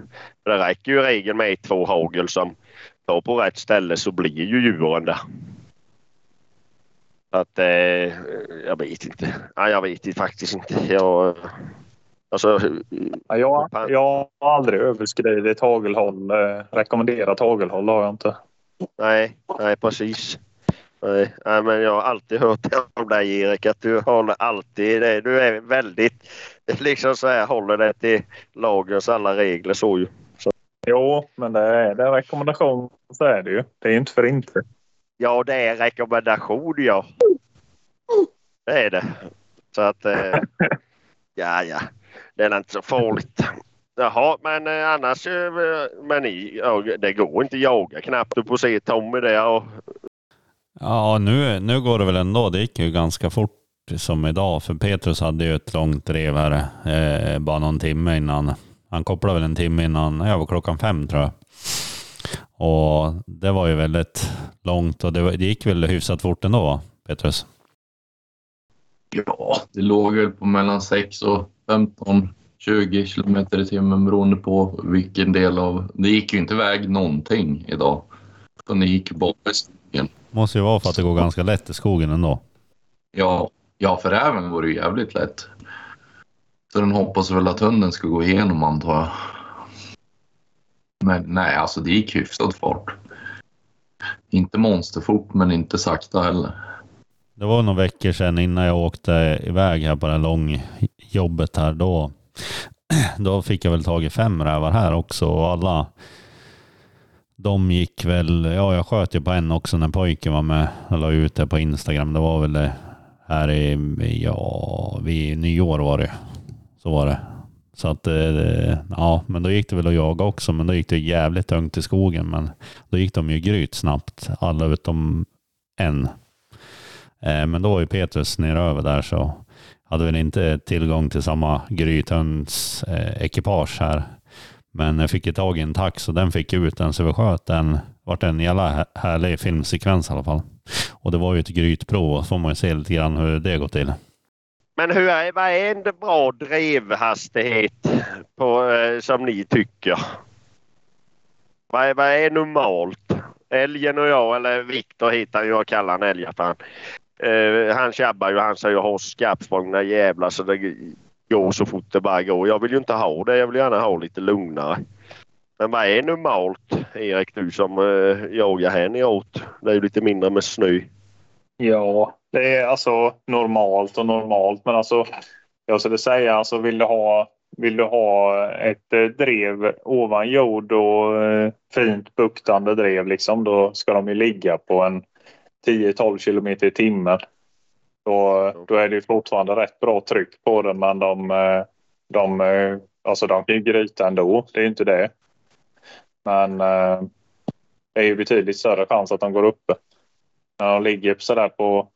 Det räcker ju i regel med två hagel som tar på rätt ställe så blir ju djuren där. Att eh, jag vet inte. Ja, jag vet faktiskt inte. Jag, alltså, Ja, jag, jag har aldrig överskridit hagelhåll. Eh, rekommenderat hagelhåll har jag inte. Nej, nej precis. Nej, nej, men jag har alltid hört om dig Erik att du håller alltid det. Du är väldigt liksom så här håller det till lagens alla regler så ju. Så. Jo, men det är, det är rekommendation så är det ju. Det är inte för inte. Ja, det är rekommendation ja. Det är det. Så att eh, ja, ja, det är inte så farligt. Jaha, men eh, annars, eh, men ni, ja, det går inte att jaga knappt. Du får se Tommy där och Ja, nu, nu går det väl ändå. Det gick ju ganska fort som idag. För Petrus hade ju ett långt drev här eh, bara någon timme innan. Han kopplade väl en timme innan, ja, var klockan fem tror jag. Och det var ju väldigt långt och det, var, det gick väl hyfsat fort ändå, va, Petrus? Ja, det låg väl på mellan 6 och 15, 20 kilometer i timmen beroende på vilken del av... Det gick ju inte iväg någonting idag. Utan det gick bara i skogen. Måste ju vara för att det går ganska lätt i skogen ändå. Ja, ja, för räven går det jävligt lätt. Så den hoppas väl att hunden ska gå igenom antar jag. Men nej, alltså det gick hyfsad fart. Inte monsterfort, men inte sakta heller. Det var några veckor sedan innan jag åkte iväg här på det här långjobbet här. Då, då fick jag väl tag i fem rävar här också och alla de gick väl, ja jag sköt ju på en också när pojken var med. Jag la ut det på Instagram. Det var väl det här i, ja, vid nyår var det. Så var det. Så att, eh, ja, men då gick det väl att jaga också. Men då gick det jävligt tungt i skogen. Men då gick de ju gryt snabbt, alla utom en. Eh, men då var ju Petrus neröver där så hade väl inte tillgång till samma grythunds eh, ekipage här. Men jag fick ju tag i en tax och den fick ut den så vi sköt den. vart en jävla härlig filmsekvens i alla fall. Och det var ju ett grytprov och så får man ju se lite grann hur det går till. Men hur är, vad är en bra drevhastighet på, eh, som ni tycker? Vad är, vad är normalt? Älgen och jag, eller Viktor hittar ju, jag kallar han älgar för. Eh, han tjabbar ju, han säger jag har skarpsprångna jävlar så det går så fort det bara går. Jag vill ju inte ha det, jag vill gärna ha lite lugnare. Men vad är normalt Erik, du som eh, jagar här neråt? Det är ju lite mindre med snö. Ja, det är alltså normalt och normalt. Men alltså, jag skulle säga alltså vill du ha, vill du ha ett eh, drev ovan jord och eh, fint buktande drev liksom, då ska de ju ligga på en 10-12 kilometer i timmen. Då, då är det ju fortfarande rätt bra tryck på den men de, eh, de, eh, alltså de kan ju gryta ändå. Det är ju inte det. Men eh, det är ju betydligt större chans att de går uppe. När de ligger sådär på...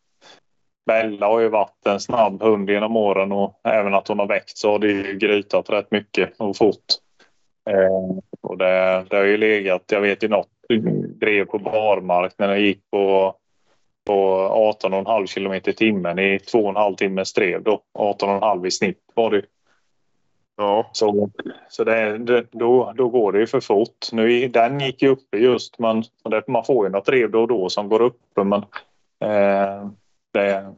Bella har ju varit en snabb hund genom åren och även att hon har växt så har det ju grytat rätt mycket och fort. Eh, och det, det har ju legat, jag vet ju något drev på barmark när det gick på, på 18,5 kilometer i timmen i 2,5 timmars drev då. 18,5 i snitt var det. Ja. Så, så det, det, då, då går det ju för fort. Nu, den gick ju uppe just men man får ju något drev då och då som går uppe men eh, det,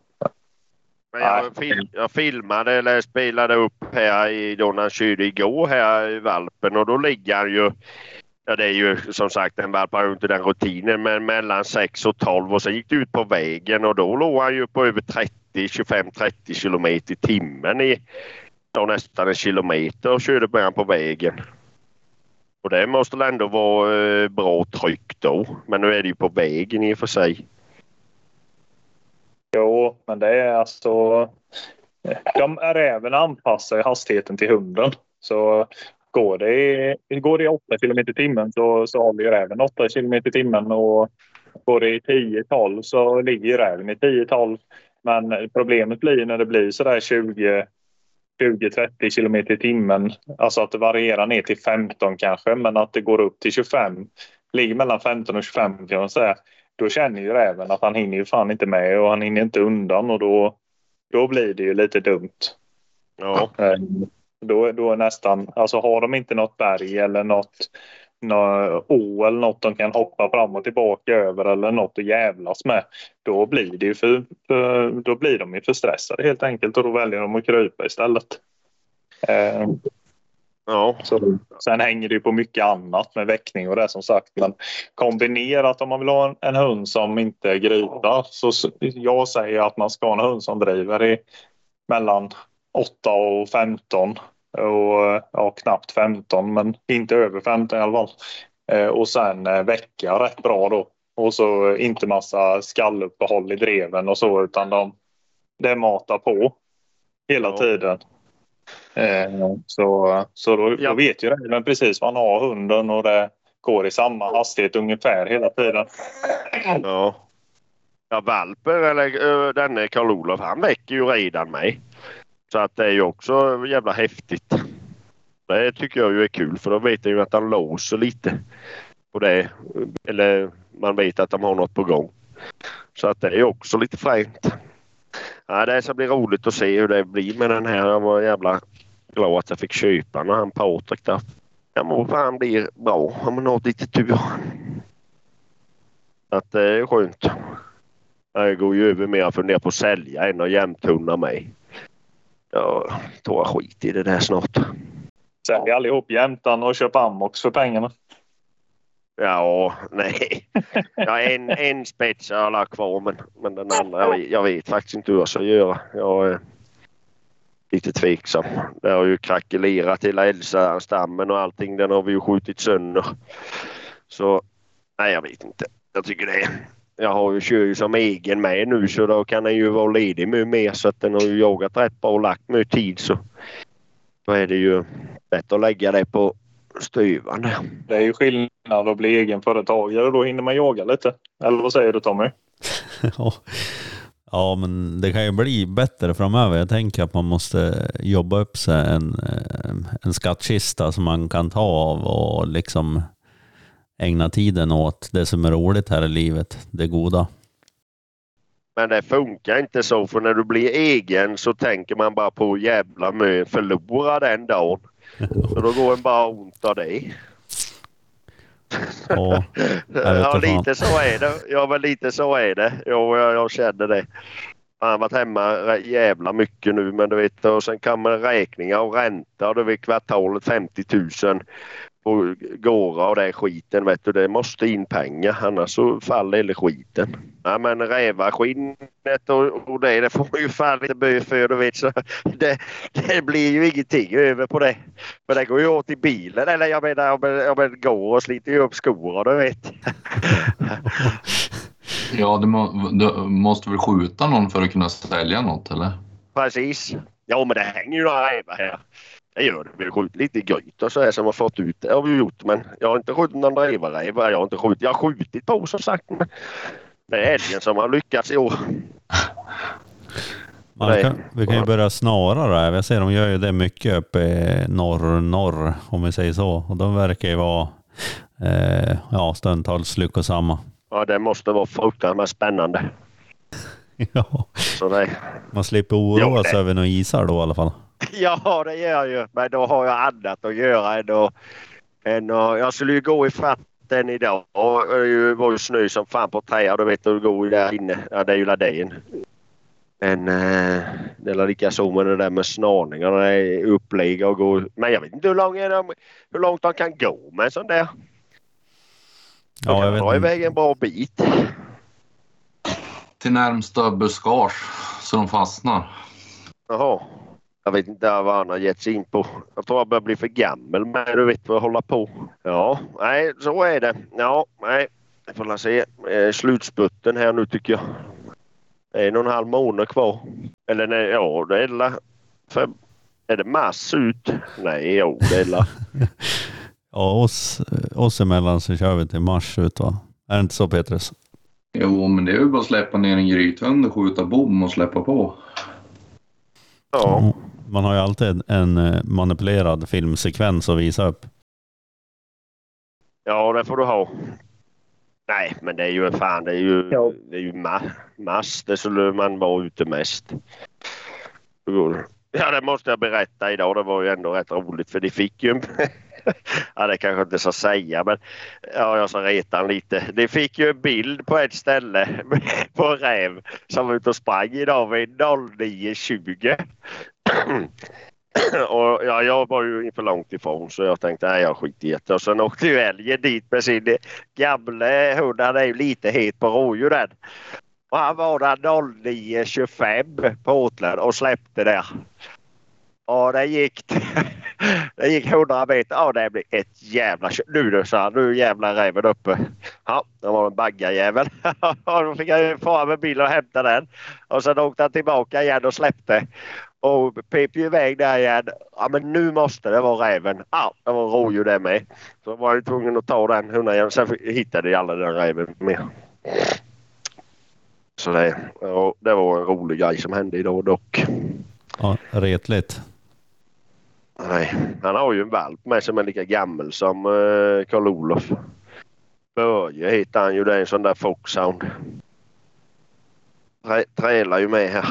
Men jag, fil, jag filmade eller spelade upp här i, körde igår här i valpen och då ligger han ju Ja det är ju som sagt en valp har ju inte den rutinen men mellan 6 och 12 och sen gick det ut på vägen och då låg han ju på över 30, 25-30 kilometer i timmen i då nästan en kilometer och körde med han på vägen. Och det måste väl ändå vara eh, bra tryck då. Men nu är det ju på vägen i och för sig. Jo, men det är alltså... Eh, de räven anpassar ju hastigheten till hunden. Så går det går det i 8 km i timmen så, så håller ju räven 8 km i timmen. Och går det i 10-12 så ligger ju räven i 10-12. Men problemet blir när det blir sådär 20 20-30 km i timmen. Alltså att det varierar ner till 15 kanske, men att det går upp till 25. Ligger mellan 15 och 25 kan man säga. Då känner ju räven att han hinner ju fan inte med och han hinner inte undan och då, då blir det ju lite dumt. Ja. Eh, Då, då är nästan, alltså har de inte något berg eller något, något å eller något de kan hoppa fram och tillbaka över eller något att jävlas med. Då blir det ju för, för, då blir de ju för stressade helt enkelt och då väljer de att krypa istället. Eh, Ja. så, sen hänger det ju på mycket annat med väckning och det som sagt. Men kombinerat om man vill ha en, en hund som inte griper så jag säger att man ska ha en hund som driver i mellan 8 och 15 och ja, knappt 15 men inte över 15 i alla fall. Eh, och sen eh, väcka rätt bra då. Och så inte massa skalluppehåll i dreven och så utan de, det matar på hela Ja. tiden. Eh, så så då, Ja. då vet ju räven precis var han har hunden och det går i samma hastighet ungefär hela tiden. Ja. Ja, Valper eller denne Karl-Olof han väcker ju redan mig. Så att det är ju också jävla häftigt. Det tycker jag ju är kul för då vet jag ju att han låser lite på det. Eller man vet att de har något på gång. Så att det är ju också lite fränt. Ja, det ska bli roligt att se hur det blir med den här. Jag var jävla glad att jag fick köpa när han Patrik där. Jag mår han blir bra om man har lite tur. Så att det är skönt. Jag går ju över mer att fundera på att sälja än att jämthundra mig. Jag tar skit i det där snart. Sälj allihop jämtan och köp Amox för pengarna. Ja, nej. Ja, en, en spets har jag lagt kvar men, men den andra, jag vet, jag faktiskt inte hur jag ska göra. Jag är lite tveksam. Det har ju krackelerat hela Elsa-stammen och allting. Den har vi ju skjutit sönder. Så nej, jag vet inte. Jag tycker det. Jag har ju kör ju som egen med nu så då kan den ju vara ledig mycket mer så att den har ju jagat rätt bra och lagt mycket tid så då är det ju bättre att lägga det på stuvaren där. Det är ju skillnad att bli egenföretagare då hinner man jaga lite. Eller vad säger du Tommy? Ja. ja, men det kan ju bli bättre framöver. Jag tänker att man måste jobba upp sig en, eh, en skattkista som man kan ta av och liksom ägna tiden åt det som är roligt här i livet, det goda. Men det funkar inte så för när du blir egen så tänker man bara på jävla mö förlora den dagen. Så då går en bara ont av det. Ja, Ja, lite så är det. Ja, men lite så är det. Jo, jag, jag känner det. Jag har varit hemma jävla mycket nu men du vet och sen kommer räkningar och ränta och du vet kvartalet 50 000 på gåra och det skiten vet du. Det måste in pengar annars så faller hela skiten. Ja men rävaskinnet och, och det, det får man ju fan lite bö för du vet så det, det blir ju ingenting över på det. För det går ju åt i bilen eller jag menar om jag, går och sliter ju upp skor du vet. Ja, du, må, du måste väl skjuta någon för att kunna sälja något eller? Precis. Ja men det hänger ju några rävar här. Det gör det. Vi har skjutit lite gryt och så här som har fått ut. Det har vi gjort men jag har inte skjutit någon rävaräv. Jag har inte skjutit. Jag har skjutit på som sagt. Men det är älgen som har lyckats i år. Man kan, vi kan ju börja snara räv. Jag ser de gör ju det mycket uppe i norr, norr om vi säger så. Och de verkar ju vara eh, ja, stundtals lyckosamma. Ja det måste vara fruktansvärt spännande. ja, Så det, man slipper oroa sig över några isar då i alla fall. ja det gör jag ju. Men då har jag annat att göra än att... Än att jag skulle ju gå i fatten idag. Och det var ju snö som fan på träd. Du vet hur det går där inne. Ja det är ju ladén. Men eh, det är lika så med det där med snarningar. Det är upplägg och gå. Men jag vet inte hur, lång är de, hur långt de kan gå med en sån där. De Ja, jag kan vet dra inte. iväg en bra bit. Till närmsta buskage så de fastnar. Jaha. Jag vet inte vad han har gett sig in på. Jag tror jag börjar bli för gammal med du vet vad jag håller på. Ja, nej så är det. Ja, nej. Jag får se. Eh, slutspurten här nu tycker jag. en och en halv månad kvar. Eller nej, ja det är la, för, Är det mars ut? Nej, jo det är la. Ja, oss, oss emellan så kör vi till mars ut va? Är det inte så Petrus? Jo, men det är ju bara att släppa ner en grythund och skjuta bom och släppa på. Ja. Man har ju alltid en eh, manipulerad filmsekvens att visa upp. Ja, det får du ha. Nej, men det är ju fan, det är ju, Ja. det är ju ma- mass. Det skulle man vara ute mest. Ja, det måste jag berätta idag. Det var ju ändå rätt roligt för de fick ju en... ja, det kanske jag inte ska säga, men ja, jag ska reta en lite. De fick ju en bild på ett ställe på en räv som var ute och sprang idag vid 09.20. Mm. och ja, jag var ju för långt ifrån så jag tänkte nej jag skiter i det. Och sen åkte ju älgen dit med sin gamla hund. Han är ju lite het på rådjuren. Och han var där 09.25 på Åtland och släppte där. Och det gick, det gick 100 meter. Ja det blev ett jävla Nu du sa han, nu jävlar räven uppe. Ja, det var en baggarjävel. Och då fick jag fara med bilen och hämta den. Och sen åkte han tillbaka igen och släppte. Och pep ju iväg där igen. Ja men nu måste det vara räven. Ja, det var rådjur det med. Så var jag tvungen att ta den hundrajäveln. Sen fick- hittade jag aldrig den räven mer. Så det, ja, det var en rolig grej som hände idag dock. Ja, retligt. Nej, han har ju en valp med som är lika gammal som uh, Karl-Olof. Börje heter han ju. Det är en sån där foxhound. Trä, trälar ju med här.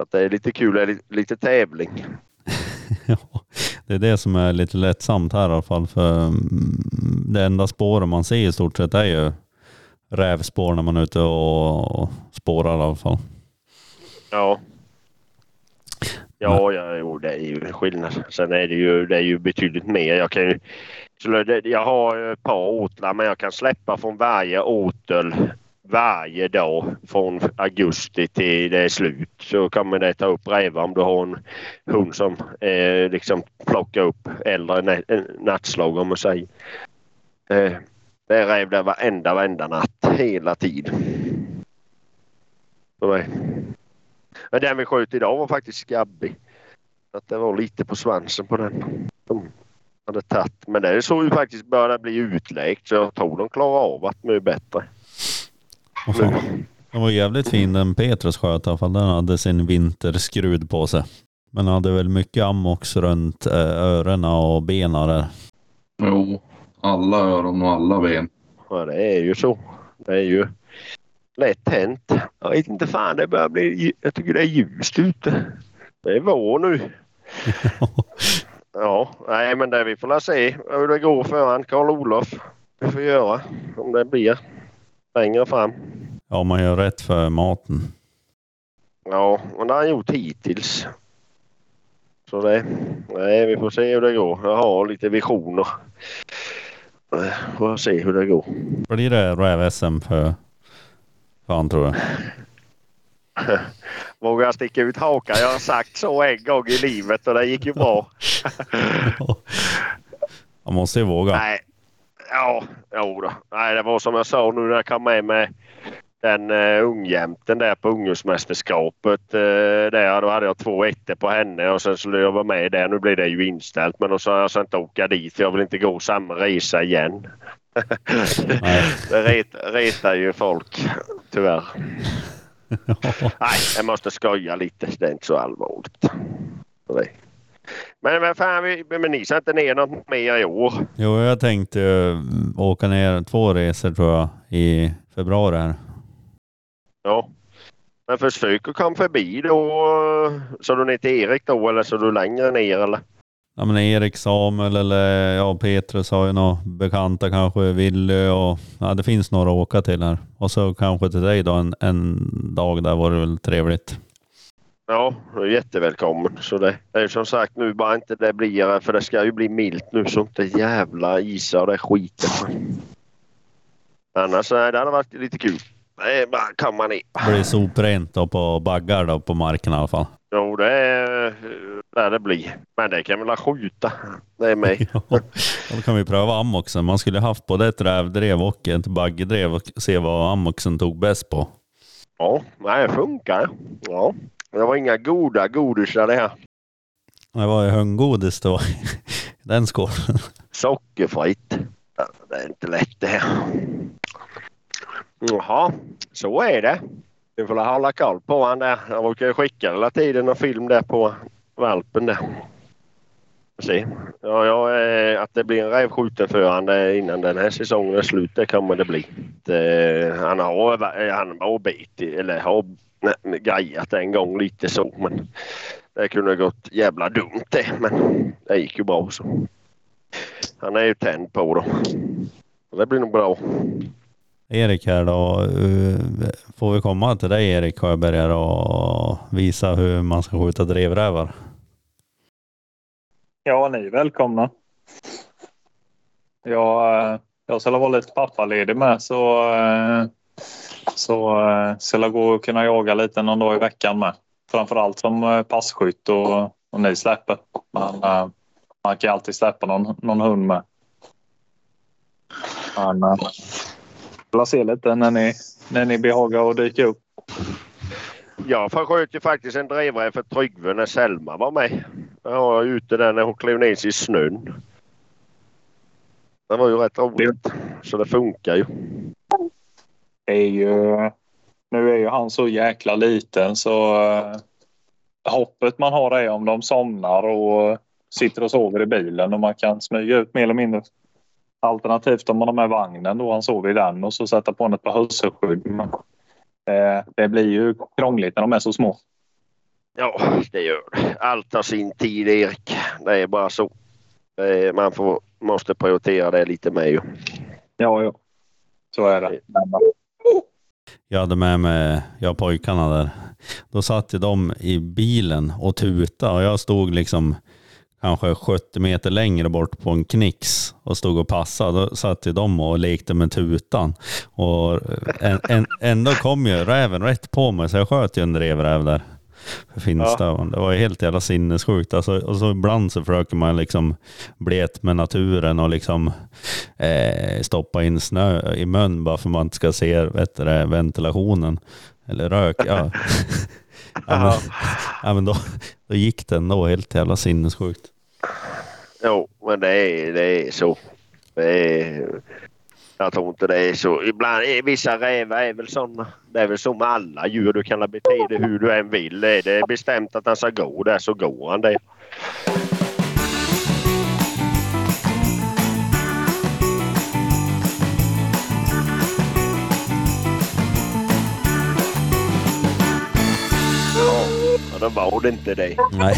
Att det är lite kul. Lite, tävling. Ja, det är det som är lite lättsamt här i alla fall. För mm, det enda spåren man ser i stort sett är ju rävspår när man är ute och spårar i alla fall. Ja. Ja, ja jo, det är ju skillnad. Sen är det ju, det är ju betydligt mer. Jag, kan ju, jag har ett par åtlar men jag kan släppa från varje åtel varje dag från augusti till det är slut. Så kommer det ta upp rävar om du har en hund som eh, liksom plockar upp äldre eh, nattslag om man säger. Eh, det är räv där varenda, varenda natt hela tiden. Men den vi sköt idag var faktiskt skabbig. Att det var lite på svansen på den. De hade tagit. Men det såg ju faktiskt börja bli utläkt så jag tror de klarar av att mycket bättre. Fan, den var jävligt fin den Petrus sköt i alla fall. Den hade sin vinterskrud på sig. Men hade väl mycket ammox runt eh, öronen och benen där. Jo, alla öron och alla ben. Ja det är ju så. Det är ju lätt hänt. Jag vet inte fan det börjar bli. Jag tycker det är ljust ute. Det är vår nu. Ja, nej men det vi får la se hur det går för han Karl-Olof. Vi får göra om det blir längre fram. Ja, man gör rätt för maten. Ja, och det har han gjort hittills. Så det, nej, vi får se hur det går. Jag har lite visioner. Eh, Får se hur det går. Blir det räv-SM för fan tror du? Vågar jag sticka ut hakan? Jag har sagt så en gång i livet och det gick ju bra. Man måste ju våga. Nej, ja, jo då. Nej, det var som jag sa nu när jag kom med med den uh, ungjämten där på ungdomsmästerskapet. Uh, där, då hade jag två ettor på henne och sen skulle jag vara med där. Nu blir det ju inställt men då sa jag jag inte åka dit för jag vill inte gå samma resa igen. Det ret, retar ju folk tyvärr. Nej, jag måste skoja lite. Det är inte så allvarligt. Men, men fan, vi, men ni sätter ner något mer i år? Jo, jag tänkte åka ner två resor tror jag i februari här. Ja. Men försök att komma förbi då. Så du ner till Erik då eller så du längre ner eller? Ja men Erik, Samuel eller ja Petrus har ju några bekanta kanske, Willy och ja det finns några att åka till här. Och så kanske till dig då en, en dag där var det väl trevligt. Ja, du är jättevälkommen. Så det är som sagt nu bara inte det blir för det ska ju bli milt nu så inte jävla isar och det skiten. Annars nej, det hade varit lite kul. Det är bara komma ner. Det blir soprent då på baggar då på marken i alla fall. Jo, det är där det blir. Men det kan väl skjuta. Det är mig. Ja, då kan vi pröva ammoxen. Man skulle haft både ett rävdrev och ett baggedrev och se vad ammoxen tog bäst på. Ja, det funkar. Ja. Det var inga goda godisar det här. Det var ju hundgodis då. Den skålen. Sockerfritt. Det är inte lätt det här. Jaha, så är det. Vi får hålla koll på han där. Jag brukar skicka hela tiden en film där på valpen där. Se. Ja, ja, eh, att det blir en rävskjuten för han eh, innan den här säsongen är slut, det kommer det bli. Det, han har, eh, han har bitit, eller har nej, grejat en gång lite så, men det kunde gått jävla dumt det, men det gick ju bra så. Han är ju tänd på då. Det blir nog bra. Erik här då. eh, Får vi komma till dig Erik Sjöberger och visa hur man ska skjuta drevrävar? Ja, ni är välkomna. Jag, eh, jag ska vara lite pappaledig med så, eh, så eh, ska jag gå och kunna jaga lite någon dag i veckan med. Framförallt som passkytt och, och ni släpper. Men man kan alltid släppa någon, någon hund med. Men jag får se lite när ni, när ni behagar att dyka upp. Jag försköt ju faktiskt en drevräv för Tryggve när Selma var med. Jag var ute där när hon klev ner sig i snön. Det var ju rätt roligt. Så det funkar ju. Det är ju, nu är ju han så jäkla liten så eh, hoppet man har är om de somnar och sitter och sover i bilen och man kan smyga ut mer eller mindre. Alternativt om man har med vagnen då han sover i den och så sätta på honom ett par hörselskydd. Eh, det blir ju krångligt när de är så små. Ja, det gör det. Allt tar sin tid Erik. Det är bara så. Är- Man får, måste prioritera det lite med ju. Ja, ja. Så är det. Jag hade med mig, jag pojkarna där. Då satt ju de i bilen och tutade och jag stod liksom kanske 70 meter längre bort på en knix och stod och passade. Då satt ju de och lekte med tutan. Och en, en, ändå kom ju räven rätt på mig så jag sköt ju en drevräv där. För Finstövaren. Det var ju helt jävla sinnessjukt. Alltså, och så ibland så försöker man liksom bli ett med naturen och liksom eh, stoppa in snö i mun bara för man inte ska se vet du, ventilationen. Eller rök. Ja. ja, men, ja, men då, då gick det ändå helt jävla sinnessjukt. Jo, men det är, det är så. Det är, jag tror inte det är så. Ibland, är vissa rävar är väl sådana. Det är väl så med alla djur. Du kan bete dig hur du än vill. Är det bestämt att han ska gå där så går han det. Då var det inte det. Nej.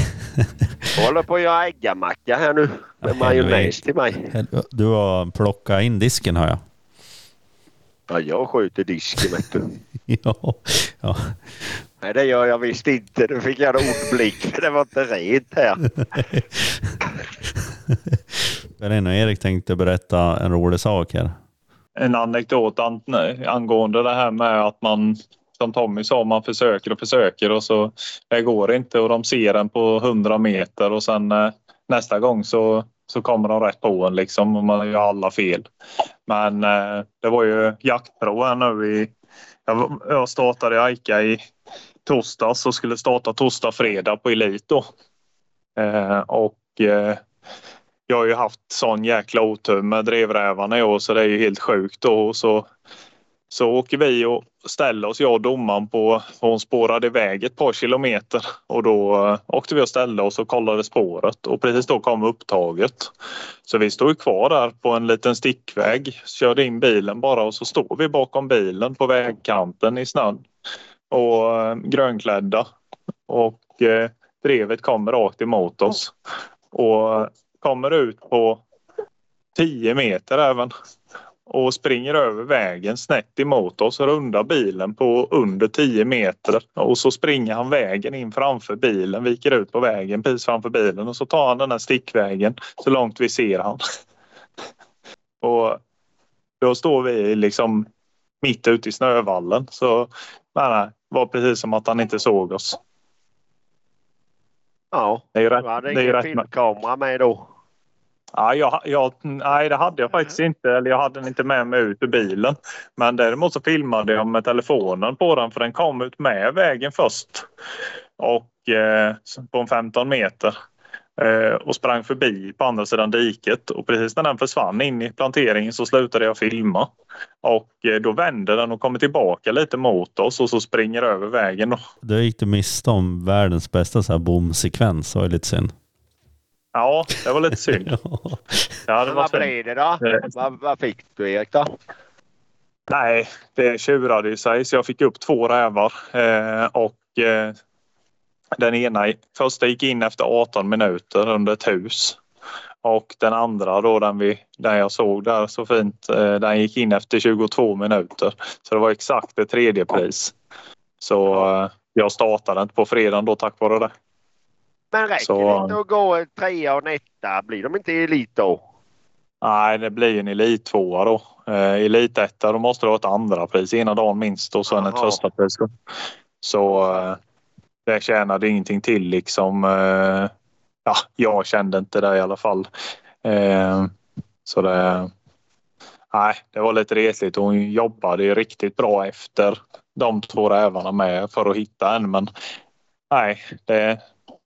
Jag håller på att göra äggamacka här nu med majonnäs till mig. Du har plockat in disken har jag. Ja, jag sköter disken vet du. Ja, ja. Nej, det gör jag visst inte. Nu fick jag en ordblick. Det var inte rent här. Berlin och Erik tänkte berätta en rolig sak här. en anekdot an, angående det här med att man som Tommy sa, man försöker och försöker och så det går inte och de ser en på 100 meter och sen eh, nästa gång så, så kommer de rätt på en liksom och man gör alla fel. Men eh, det var ju jaktprov här nu i... Jag, jag startade i Aika i torsdags och skulle starta torsdag fredag på Elit då. Eh, och eh, jag har ju haft sån jäkla otur med drevrävarna i år så det är ju helt sjukt då. Och Så, så åker vi och ställer oss, jag och domaren på, hon spårade iväg ett par kilometer. Och då eh, åkte vi och ställde oss och kollade spåret. Och precis då kom upptaget. Så vi stod kvar där på en liten stickväg, körde in bilen bara och så står vi bakom bilen på vägkanten i snön. Och eh, grönklädda. Och eh, drevet kommer rakt emot oss. Och eh, kommer ut på 10 meter även och springer över vägen snett emot oss rundar bilen på under 10 meter. Och så springer han vägen in framför bilen, viker ut på vägen precis framför bilen och så tar han den här stickvägen så långt vi ser han. och då står vi liksom mitt ute i snövallen så det var precis som att han inte såg oss. Ja, Det är ju rätt, det är ju rätt filmkamera med då. Ja, jag, jag, nej, det hade jag faktiskt inte. Eller jag hade den inte med mig ut ur bilen. Men däremot så filmade jag med telefonen på den för den kom ut med vägen först. Och eh, på en 15 meter. Eh, och sprang förbi på andra sidan diket. Och precis när den försvann in i planteringen så slutade jag filma. Och eh, då vände den och kommer tillbaka lite mot oss och så springer över vägen. Då. Då gick du miste om världens bästa så här bomsekvens. Det var ju lite synd. Ja, det var lite synd. Ja, det var vad synd. blev det då? Eh. Vad, vad fick du Erik då? Nej, det tjurade ju sig så jag fick upp två rävar. Eh, och eh, den ena, första gick in efter 18 minuter under ett hus. Och den andra då, den, vi, den jag såg där så fint, eh, den gick in efter 22 minuter. Så det var exakt ett tredje pris. Så eh, jag startade inte på fredagen då tack vare det. Men räcker Så- det inte att gå trea och en etta? Blir de inte elit då? Nej, det blir en elittvåa då. Eh, elitetta, då måste du ha ett andra pris ena dagen minst och sen ett första pris. då. Så eh, det tjänade ingenting till liksom. Eh, ja, jag kände inte det i alla fall. Eh, så det... Nej, det var lite retligt. Hon jobbade ju riktigt bra efter de två rävarna med för att hitta en men nej, det,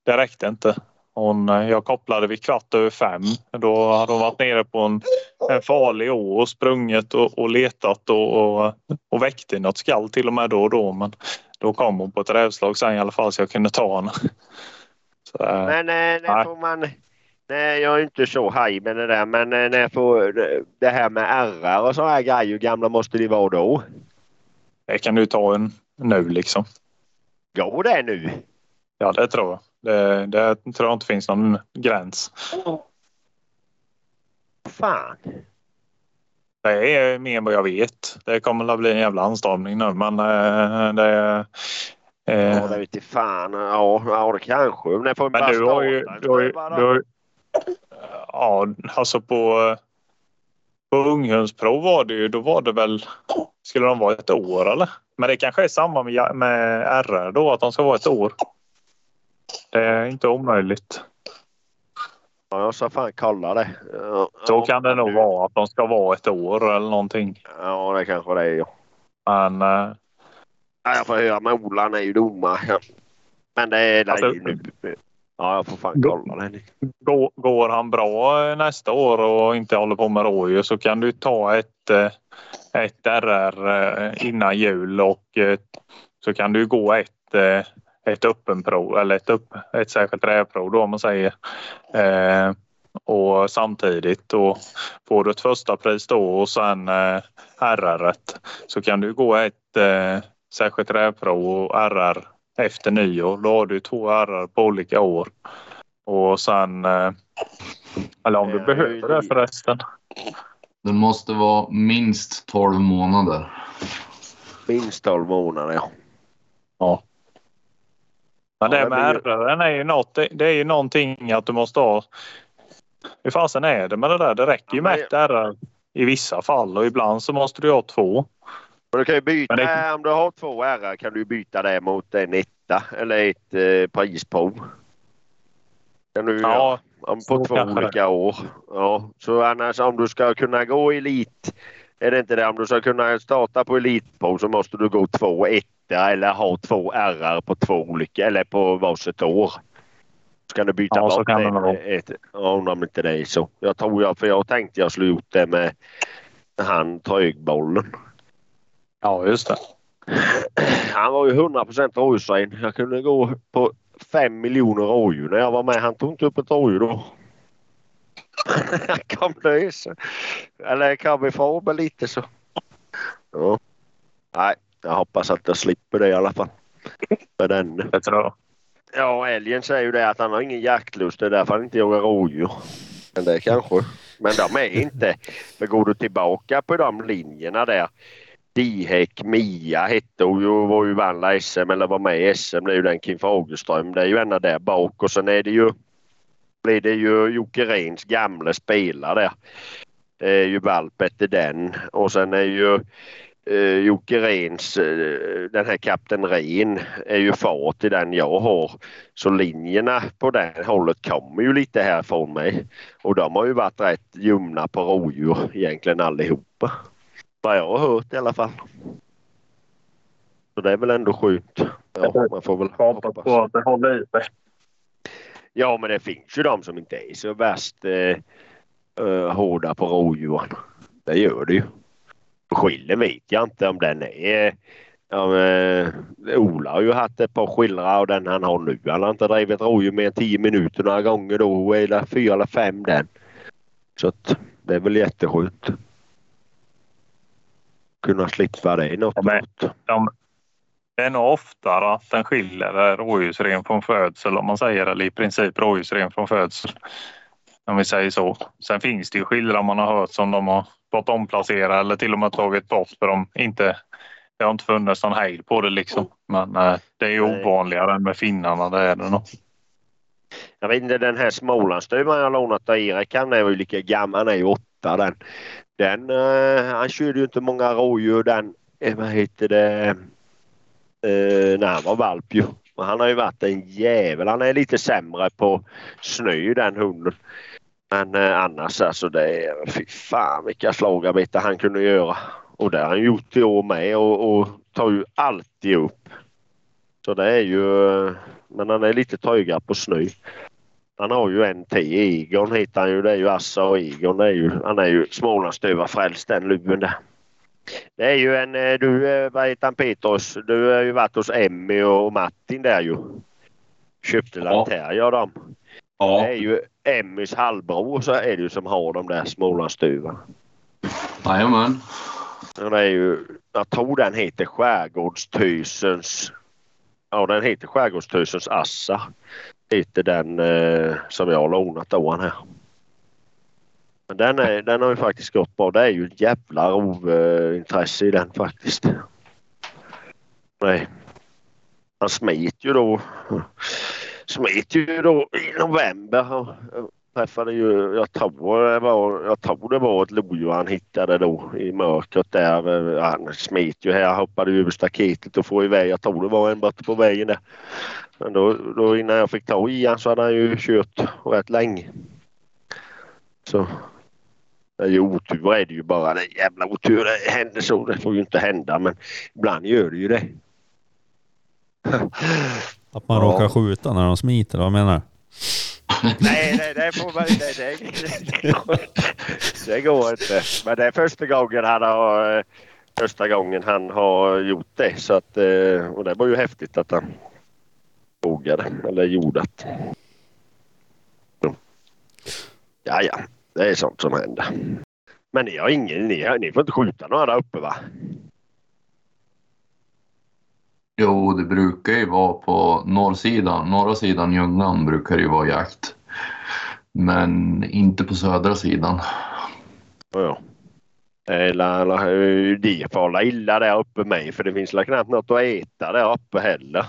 det räckte inte. Hon, eh, jag kopplade vid kvart över fem. Då hade hon varit nere på en, en farlig å och sprungit och, och letat och, och, och väckte något skall till och med då och då. Men då kom hon på ett rävslag sen i alla fall så jag kunde ta henne. Så, eh, Men eh, när får man... Nej, jag är inte så haj med det där men eh, när får det här med RR och sådana här grejer, hur gamla måste de vara då? det kan du ta en nu liksom. Går det nu? Ja, det tror jag. Det, det tror jag inte finns någon gräns. Fan. Det är mer än vad jag vet. Det kommer att bli en jävla anstormning nu men eh, det... Eh, Ja, det vet jag fan. Ja, ja det kanske. Men det får Men du har ju... Du har ju, du har, ja, alltså på, på unghundsprov var det ju, då var det väl... Skulle de vara ett år eller? Men det kanske är samma med, med RR då, att de ska vara ett år. Det är inte omöjligt. Ja, jag ska fan kolla det. Så kan det nog vara, att de ska vara ett år eller någonting. Ja, det kanske det är. Ja. Men eh, Ja, jag får höra med Ola, han är ju domare. Men det är Alltså- ju nu. Ja, jag får fan kolla det. går, går han bra eh, nästa år och inte håller på med rådjur så kan du ta ett, eh, ett RR eh, innan jul och så kan du gå ett, ett öppenprov eller ett, upp, ett särskilt rävprov då om man säger. Eh, och samtidigt då får du ett första pris då och sen eh, RR så kan du gå ett eh, särskilt rävprov och RR efter nyår. Då har du två RR på olika år. Och sen... eh, Eller om du Ja, behöver det förresten. Den måste vara minst 12 månader. Minst 12 månader, ja. Ja. Men Ja, det det med RR är ju något, det, det är ju någonting att du måste ha. Hur fasen är det med det där? Det räcker ju Ja, med ett RR i vissa fall och ibland så måste du ha två. Men du kan ju byta, det- om du har två RR kan du byta det mot en etta eller ett eh, prisprov. Kan du Ja, om, på två olika år. Ja, så annars om du ska kunna gå elit, är det inte det? Om du ska kunna starta på elitprov så måste du gå två etta eller ha två RR på två olika eller på varsitt år. Så kan du byta Ja, bort kan det ett, om inte det är så. Jag tror jag, för jag tänkte jag skulle gjort det med han trögbollen. ja just det. Han var ju 100 procent rådjursren. Jag kunde gå på fem miljoner rådjur när jag var med. Han tog inte upp ett rådjur då. Han kom lös. Eller kom ifrån mig lite så. Ja. Nej, jag hoppas att jag slipper det i alla fall. Med den. Det tror jag. Ja, älgen säger ju det att han har ingen jaktlust. Det är därför han inte jagar rådjur. Men det kanske. Men de är inte. För går du tillbaka på de linjerna där. Dihäck, Mia hette hon ju och var ju vann SM eller var med i SM. Det är ju den Kim Fagerström. Det är ju ena där bak och sen är det ju blir det ju Jocke Rehns gamla spelare där. Det är ju valp efter den och sen är ju eh, Jocke Rens, eh, den här Kapten Ren är ju far till den jag har. Så linjerna på det hållet kommer ju lite härifrån mig. Och de har ju varit rätt ljumna på rådjur egentligen allihopa. Vad jag har hört i alla fall. Så det är väl ändå skönt. Ja, man får väl Hoppas på att det håller i sig. Ja, men det finns ju de som inte är så värst eh, eh, hårda på rådjuren. Det gör det ju. Skillen vet jag inte om den är... Ja, Ola har ju haft ett par skillrar och den han har nu. Han har inte drivit rådjur mer än 10 minuter några gånger då. Eller fyra eller fem den. Så att det är väl jätteskönt. Kunna slippa det något. Ja, men-. De, det är nog oftare att den skiljer rådjursren från födsel om man säger eller i princip rådjursren från födsel. Om vi säger så. Sen finns det ju skillrar man har hört som de har fått omplacera eller till och med tagit bort för de inte det har inte funnits någon hejd på det liksom. Men eh, det är ju ovanligare än med finnarna. Det är det nog. Jag vet inte den här Smålandsstuvaren jag lånat av Erik. Han är ju lika gammal. Han är ju åtta den. Den, eh, han körde ju inte många rådjur den, eh, vad heter det, eh, när han var valp ju. Men han har ju varit en jävel. Han är lite sämre på snö den hunden. Men eh, annars alltså det är, fy fan vilka slagarbete han kunde göra. Och det har han gjort i år med och, och tar ju alltid upp. Så det är ju, eh, men han är lite trögare på snö. Han har ju en till. Egon heter han ju. Det är ju Assa och Egon. Det är ju, han är ju Smålandsduvarfrälst den luven där. Det är ju en, eh, du, eh, vad heter han Petrus? Du har ju varit hos Emmy och Martin där ju. Köpte Ja. Lanteria dem. Det Ja, är ju Emmys halvbror så är det ju som har de där Smålandsduvarna. jajamän. Det är ju, jag tror den heter Skärgårdstysens. Ja den heter Skärgårdstysens Assa. Heter den eh, som jag har lånat han här. Men den, är, den har ju faktiskt gått bra. Det är ju ett jävla rovintresse i den faktiskt. Nej. Han smet ju då. Smet ju då i november. Jag träffade ju, jag tror det var, jag tror det var ett lodjur han hittade då i mörkret där. Han smet ju här, hoppade över staketet och får iväg. Jag tror det var en borta på vägen där. Men då, då innan jag fick tag i han så hade han ju kört rätt länge. Så det är ju otur är det ju bara. Det är jävla otur. Det händer så. Det får ju inte hända men ibland gör det ju det. Att man Ja. råkar skjuta när de smiter, vad menar du? Nej, det, det får man det, det, det, det går inte. Men det är första gången han har, första gången han har gjort det. Så att, eh, och det var ju häftigt att han vågade eller gjorde det. Ja, ja, det är sånt som händer. Men ni har ingen, ni, har, ni får inte skjuta några där uppe va? Jo, det brukar ju vara på norrsidan. Norra sidan Ljungan brukar det ju vara jakt. Men inte på södra sidan. Ja. Eller, eller de får illa där uppe med för det finns väl knappt något att äta där uppe heller.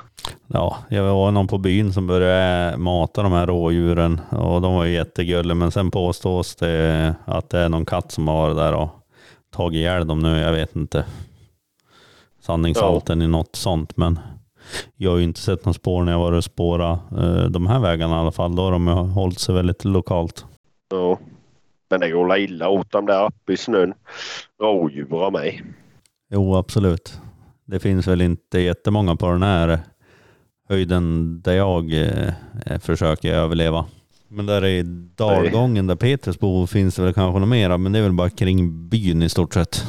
Ja, jag var någon på byn som började mata de här rådjuren och de var ju jättegulliga men sen påstås det att det är någon katt som har varit där och tagit ihjäl dem nu. Jag vet inte sanningshalten i något sånt men jag har ju inte sett någon spår när jag varit och spårat eh, de här vägarna i alla fall. Då har de hållit sig väldigt lokalt. Ja. Men det går illa åt dem där uppe i snön. Rådjur mig. Jo, absolut. Det finns väl inte jättemånga på den här höjden där jag eh, försöker överleva. Men där i dalgången där Petrus bor finns det väl kanske något mera, men det är väl bara kring byn i stort sett.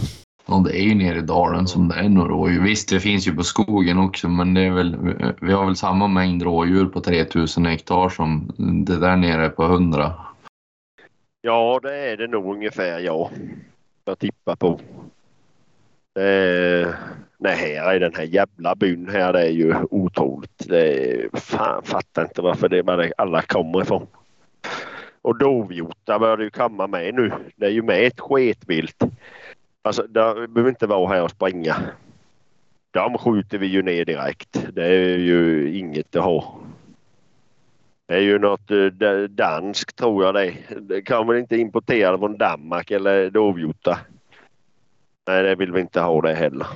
Ja, det är ju nere i dalen som det är några rådjur. Visst, det finns ju på skogen också, men det är väl, vi har väl samma mängd rådjur på 3000 hektar som det där nere på 100. Ja, det är det nog ungefär ja. Jag tippar på. Eh, nej, här i den här jävla byn här det är ju otroligt. Det är, fan fattar inte varför det är bara alla kommer ifrån. Och dovhjortar börjar ju komma med nu. Det är ju med ett sketvilt. Alltså, det behöver inte vara här och springa. De skjuter vi ju ner direkt. Det är ju inget att ha. Det är ju något eh, da- danskt tror jag det. Det kommer inte importera från Danmark eller dovhjortar. Nej, det vill vi inte ha det heller.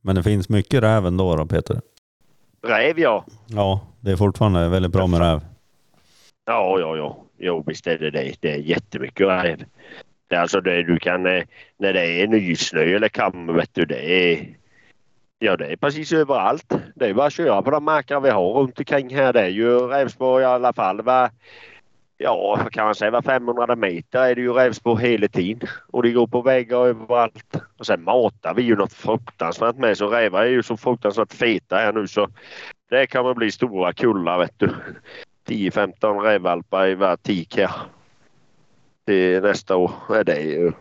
Men det finns mycket räv ändå då Peter? Räv ja. Ja, det är fortfarande väldigt bra med räv. Ja, ja, ja. Jo, visst är det det. Det är jättemycket räv. Det alltså det du kan... Eh, när det är nysnö eller kam, vet du, det är... Ja, det är precis överallt. Det är bara att köra på de marker vi har runt omkring här. Det är ju rävspår i alla fall. Va? Ja, kan man säga? Var 500 meter är det ju rävspår hela tiden. Och det går på väggar överallt. Och sen matar vi ju något fruktansvärt med. Så rävar är ju så fruktansvärt feta här nu så det kommer bli stora kullar vet du. 10-15 rävvalpar i var tik här. Till nästa år är det ju.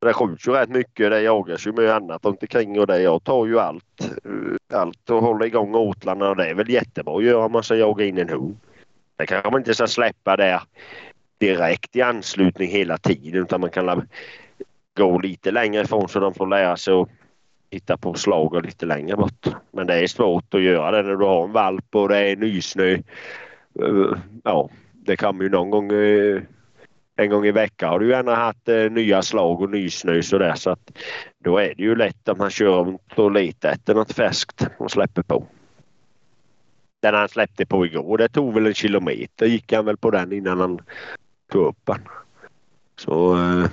Det skjuts ju rätt mycket. Det jagas ju mycket annat runt omkring och det. Jag tar ju allt. Allt och håller igång åtlarna och det är väl jättebra att göra om man ska jaga in en hund. Det kanske man inte ska släppa där direkt i anslutning hela tiden utan man kan gå lite längre ifrån så de får lära sig att hitta på slag och lite längre bort. Men det är svårt att göra det när du har en valp och det är nysnö. Eh, ja, det kan ju någon gång eh, en gång i veckan har du gärna haft eh, nya slag och nysnö sådär så att då är det ju lätt att man kör runt och letar efter något färskt och släpper på. Den han släppte på igår det tog väl en kilometer gick han väl på den innan han tog upp den. Så eh,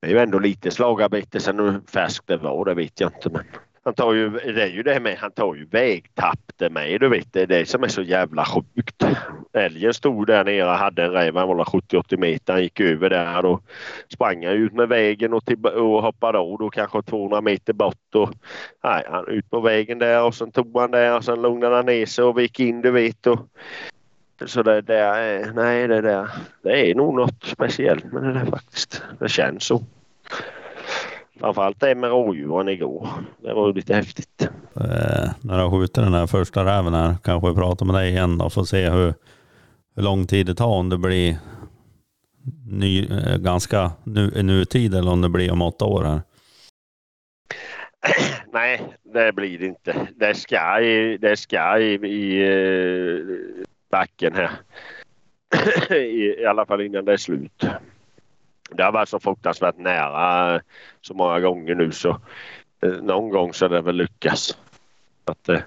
det är ju ändå lite slagarbete sen hur färskt det var det vet jag inte men han tar ju, det är ju det med, han tar ju vägtapp det med du vet. Det är det som är så jävla sjukt. Älgen stod där nere och hade en räv, han var 70-80 meter. Han gick över där då sprang han ut med vägen och, till, och hoppade av då kanske 200 meter bort. Och, nej, han ut på vägen där och sen tog han där och sen lugnade han ner sig och gick in du vet. Och, så det där är, nej det där, det är nog något speciellt med det där faktiskt. Det känns så. Framförallt det med rådjuren igår. Det var lite häftigt. Eh, när jag skjuter den här första räven här kanske jag pratar med dig igen och får se hur, hur lång tid det tar om det blir ny, eh, ganska nu, nutid eller om det blir om åtta år här. Nej, det blir det inte. Det ska i, det ska i, i eh, backen här. I, I alla fall innan det är slut. Det har varit så fruktansvärt nära eh, så många gånger nu så eh, någon gång så det väl lyckas. Att, eh,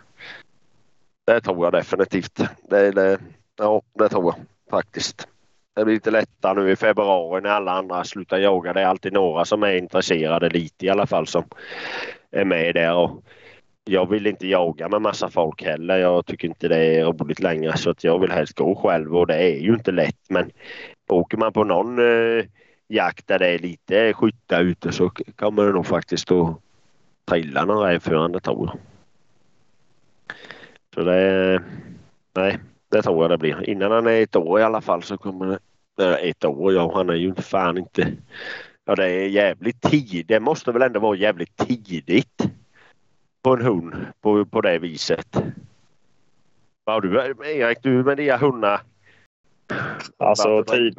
det tror jag definitivt. Det, det, ja, det tror jag faktiskt. Det blir lite lättare nu i februari när alla andra slutar jaga. Det är alltid några som är intresserade lite i alla fall som är med där. Och jag vill inte jaga med massa folk heller. Jag tycker inte det är roligt längre så att jag vill helst gå själv och det är ju inte lätt. Men åker man på någon eh, jakt där det är lite skyttar ute så kommer det nog faktiskt att trilla någon rävförande tror jag. Så det, nej, det tror jag det blir. Innan han är ett år i alla fall så kommer det, ett år ja, han är ju fan inte Ja, det är jävligt tidigt. Det måste väl ändå vara jävligt tidigt på en hund på, på det viset. Ja, du, Erik, du med dina hundar. Alltså tid,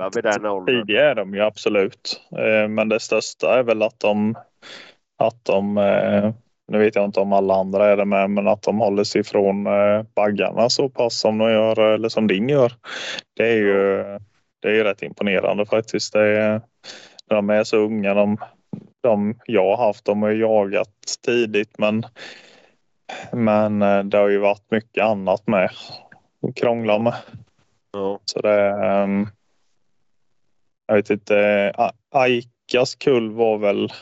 tidiga är de ju absolut. Eh, Men det största är väl att de, att de eh, nu vet jag inte om alla andra är det med, men att de håller sig ifrån eh, baggarna så pass som de gör eller som din gör. Det är ju, det är ju rätt imponerande faktiskt. Det är, när de är så unga, de, de jag har haft, de har jagat tidigt men, men det har ju varit mycket annat med att krångla med. Ja. Så det Um, jag vet inte, Aikas kull var väl,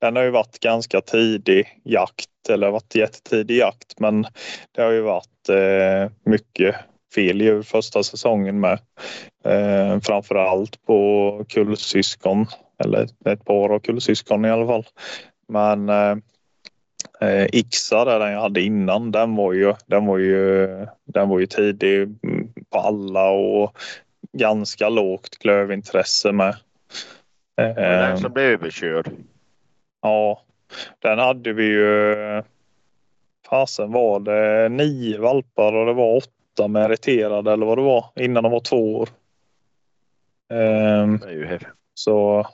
den har ju varit ganska tidig jakt eller varit jättetidig jakt men det har ju varit eh, mycket fel djur första säsongen med. Eh, framför allt på kullsyskon eller ett par av kullsyskon i alla fall. Men eh, eh, Ixa där den jag hade innan den var ju, den var ju, den var ju tidig mm, alla och ganska lågt klövintresse med. Den Eh, som blev överkörd. Ja, den hade vi ju. Fasen var det nio valpar och det var åtta meriterade eller vad det var innan de var två år. Ehm, häftigt. så.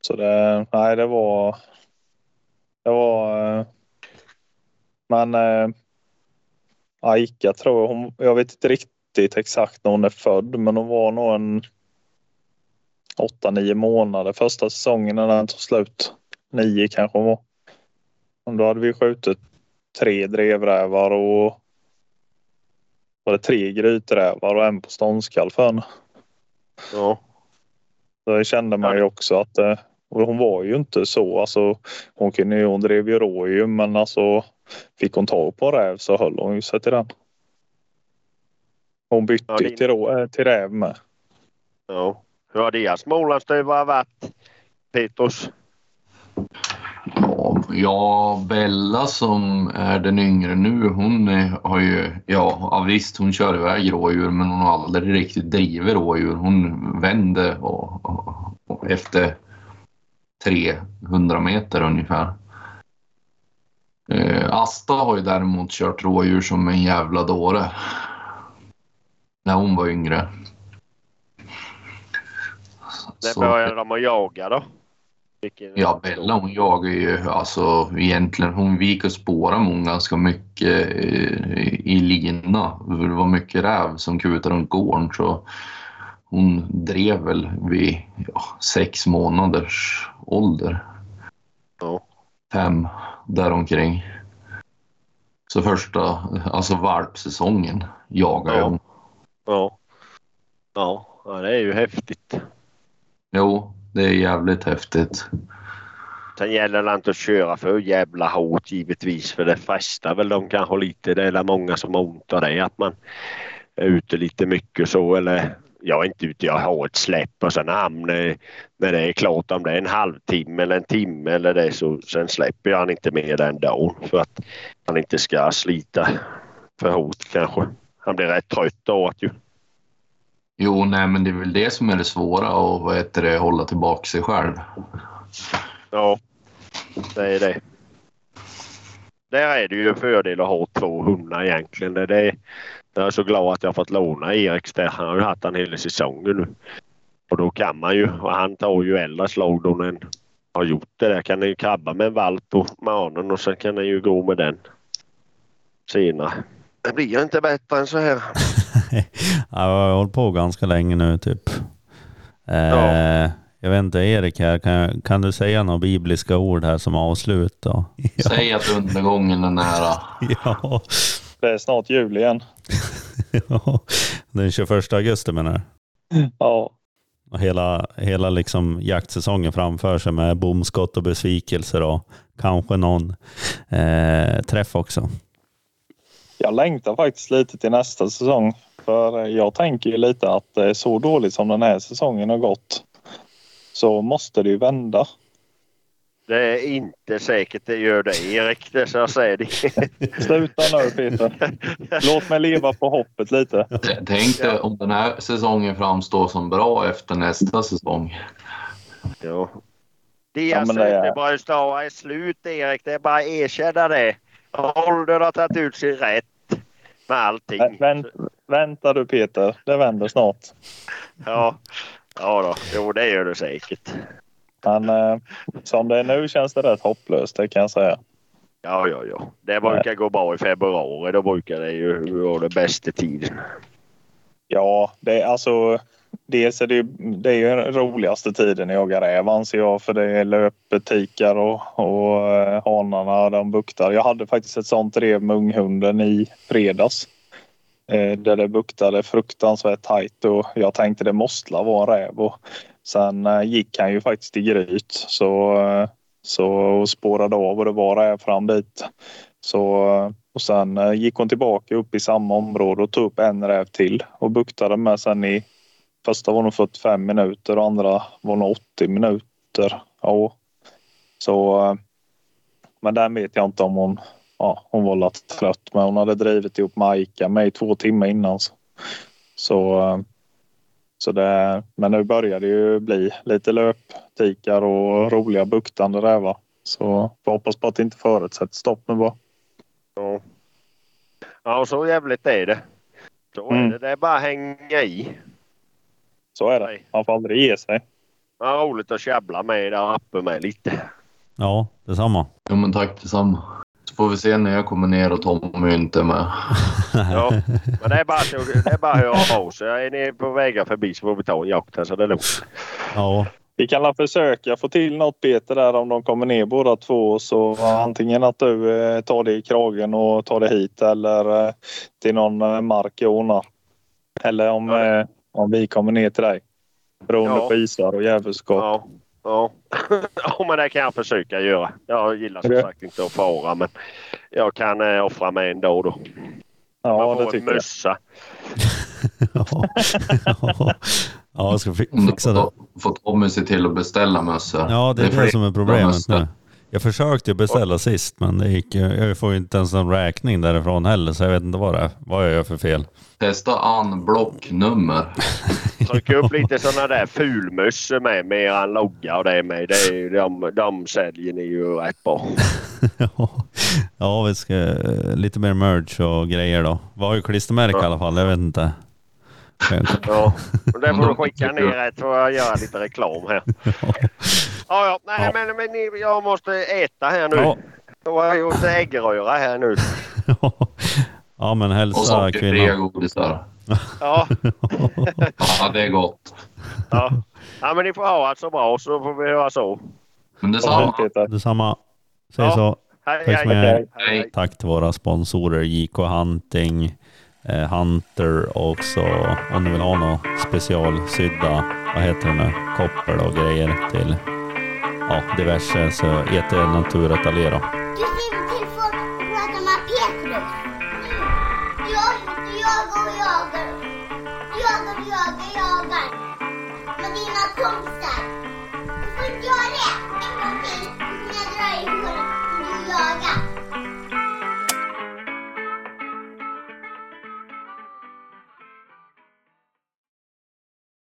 Så det, nej det var. Det var. eh, Men. Aika tror jag hon, jag vet inte riktigt exakt när hon är född men hon var nog en. 8-9 månader första säsongen när den tog slut. nio kanske hon var. Och då hade vi skjutit tre drevrävar och var det tre gryträvar och en på ståndskall för henne. Ja. Det kände man ju också att eh, och hon var ju inte så. Alltså, hon, kunde, hon drev ju rådjur men alltså fick hon tag på räv så höll hon ju sig till den. Hon bytte Ja, din- till, rå, äh, till räv med. ja. Hur har deras Smålandsduvor varit? Petrus? Ja, ja, Bella som är den yngre nu, hon eh, har ju, ja, ja visst hon kör iväg rådjur men hon har aldrig riktigt drivit rådjur. Hon vände och, och, och efter 300 meter ungefär. Eh, Asta har ju däremot kört rådjur som en jävla dåre. När hon var yngre. Så- började de att jaga då? Vilken- Ja, Bella hon jagar ju alltså egentligen. Hon gick och spårade hon ganska mycket eh, i lina. Det var mycket räv som kutade runt gården så hon drev väl vid ja, sex månaders ålder. Ja. Fem däromkring. Så första, alltså valpsäsongen jagade Ja. hon. Ja. Ja, ja, det är ju häftigt. Jo, det är jävligt häftigt. Sen gäller det inte att köra för jävla hårt givetvis för det frestar väl de kanske lite. Det är många som har ont av det att man är ute lite mycket så eller jag är inte ute, jag har ett släpp och sen hamnar när det är klart om det är en halvtimme eller en timme eller det så sen släpper jag han inte mer den dagen för att han inte ska slita för hårt kanske. Han blir rätt trött att ju. Jo, nej, men det är väl det som är det svåra och vad heter det, hålla tillbaka sig själv. Ja, det är det. Där är det ju en fördel att ha två hundar egentligen. Det är. Jag är så glad att jag fått låna Eriks där. Han har ju haft han hela säsongen nu. Och då kan man ju, och han tar ju äldre slag då när har gjort det där. Kan han ju krabba med en valp på morgonen och sen kan han ju gå med den senare. Det blir inte bättre än så här. jag har hållit på ganska länge nu typ. Eh, Ja. Jag vet inte, Erik här, kan, kan du säga några bibliska ord här som avslut då? Säg att undergången är nära. Ja, Det är snart jul igen. ja. Den 21 augusti menar du? Ja, Och hela, hela liksom jaktsäsongen framför sig med bomskott och besvikelser och kanske någon eh, träff också. jag längtar faktiskt lite till nästa säsong. För jag tänker ju lite att så dåligt som den här säsongen har gått. Så måste det ju vända. Det är inte säkert det gör det Erik. Det så jag säger det. Sluta nu Peter. Låt mig leva på hoppet lite. Tänk dig om den här säsongen framstår som bra efter nästa säsong. Ja. Det, Ja, är alltså det är- inte bara stå är slut Erik. Det är bara att erkänna det. Åldern har tagit ut sin rätt med allting. Vä- Vänt, vänta du Peter, det vänder snart. Ja, ja då. Jo, det gör det säkert. Men eh, som det är nu känns det rätt hopplöst, det kan jag säga. Ja, ja, ja. Det brukar gå bra i februari. Då brukar det ju vara den bästa tiden. Ja, det är alltså Dels är det, det är ju den roligaste tiden att jaga räv anser jag för det är löptikar och, och eh, hanarna de buktar. Jag hade faktiskt ett sånt rev med unghunden i fredags. Eh, där det buktade fruktansvärt tajt och jag tänkte det måste vara en räv. Och sen eh, gick han ju faktiskt i gryt så, eh, så och spårade av och det var räv fram dit. Så, eh, och sen gick hon tillbaka upp i samma område och tog upp en räv till och buktade med sen i Första var nog 45 minuter och andra var nog 80 minuter. Ja. Så, men den vet jag inte om hon, ja, hon var lite trött. Men hon hade drivit ihop Majka med i två timmar innan. Så, så, så det, men nu börjar det ju bli lite löptikar och roliga buktande rävar. Så får hoppas på att det inte förutsätter stopp nu bara. Ja. ja, så jävligt är det. Så är Mm. det. Det är bara att hänga i. Så är det. Man får aldrig ge sig. Ja, roligt att tjabbla med där uppe med lite. Ja, detsamma. Ja, men tack detsamma. Får vi se när jag kommer ner och Tommy inte är med. Ja, men det är bara att det är bara att höra av sig. Är ni på vägar förbi så får vi ta en jakt här så det är lugnt. Ja, Vi kan väl försöka få till något Peter där om de kommer ner båda två. Så antingen att du eh, tar det i kragen och tar det hit eller eh, till någon eh, mark i Åna. Eller om, Ja. eh, om vi kommer ner till dig. Beroende Ja. på isar och djävulskap. Ja, ja. ja, men det kan jag försöka göra. Jag gillar som sagt inte att fara men jag kan eh, offra mig en dag då. Ja, Man det tycker jag. mössa. ja, ja. ja, jag ska fixa du det. får, får Tommy se till att beställa mössor. Ja, det är det, fler som är problemet nu. Jag försökte ju beställa sist, men det gick, jag får ju inte ens en räkning därifrån heller, så jag vet inte vad det är. Vad jag gör för fel. Testa unblock-nummer. Tryck upp lite sådana där fulmössor med, med eran logga och det med. Det är, de, de säljer ni ju rätt bra. ja, vi ska lite mer merch och grejer då. Vi har ju klistermärke i alla fall, jag vet inte. Ja, men det får du skicka ner rätt får jag göra lite reklam här. Ja, ja. Nej, Ja. men, men jag måste äta här nu. Ja. Jag har gjort äggröra här nu. ja, men Och hälsa sockerfria kvinnan. godisar. Ja, Ja, det är gott. ja. ja, men ni får ha allt så bra så får vi höra så. Men detsamma. Detsamma. Säg Ja. så. Hej, Tack hej, så hej, Hej. Tack till våra sponsorer JK Hunting, eh, Hunter och också om ni vill ha några specialsydda, vad heter det nu, koppel och grejer till ja, diverse så heter Natura Talera.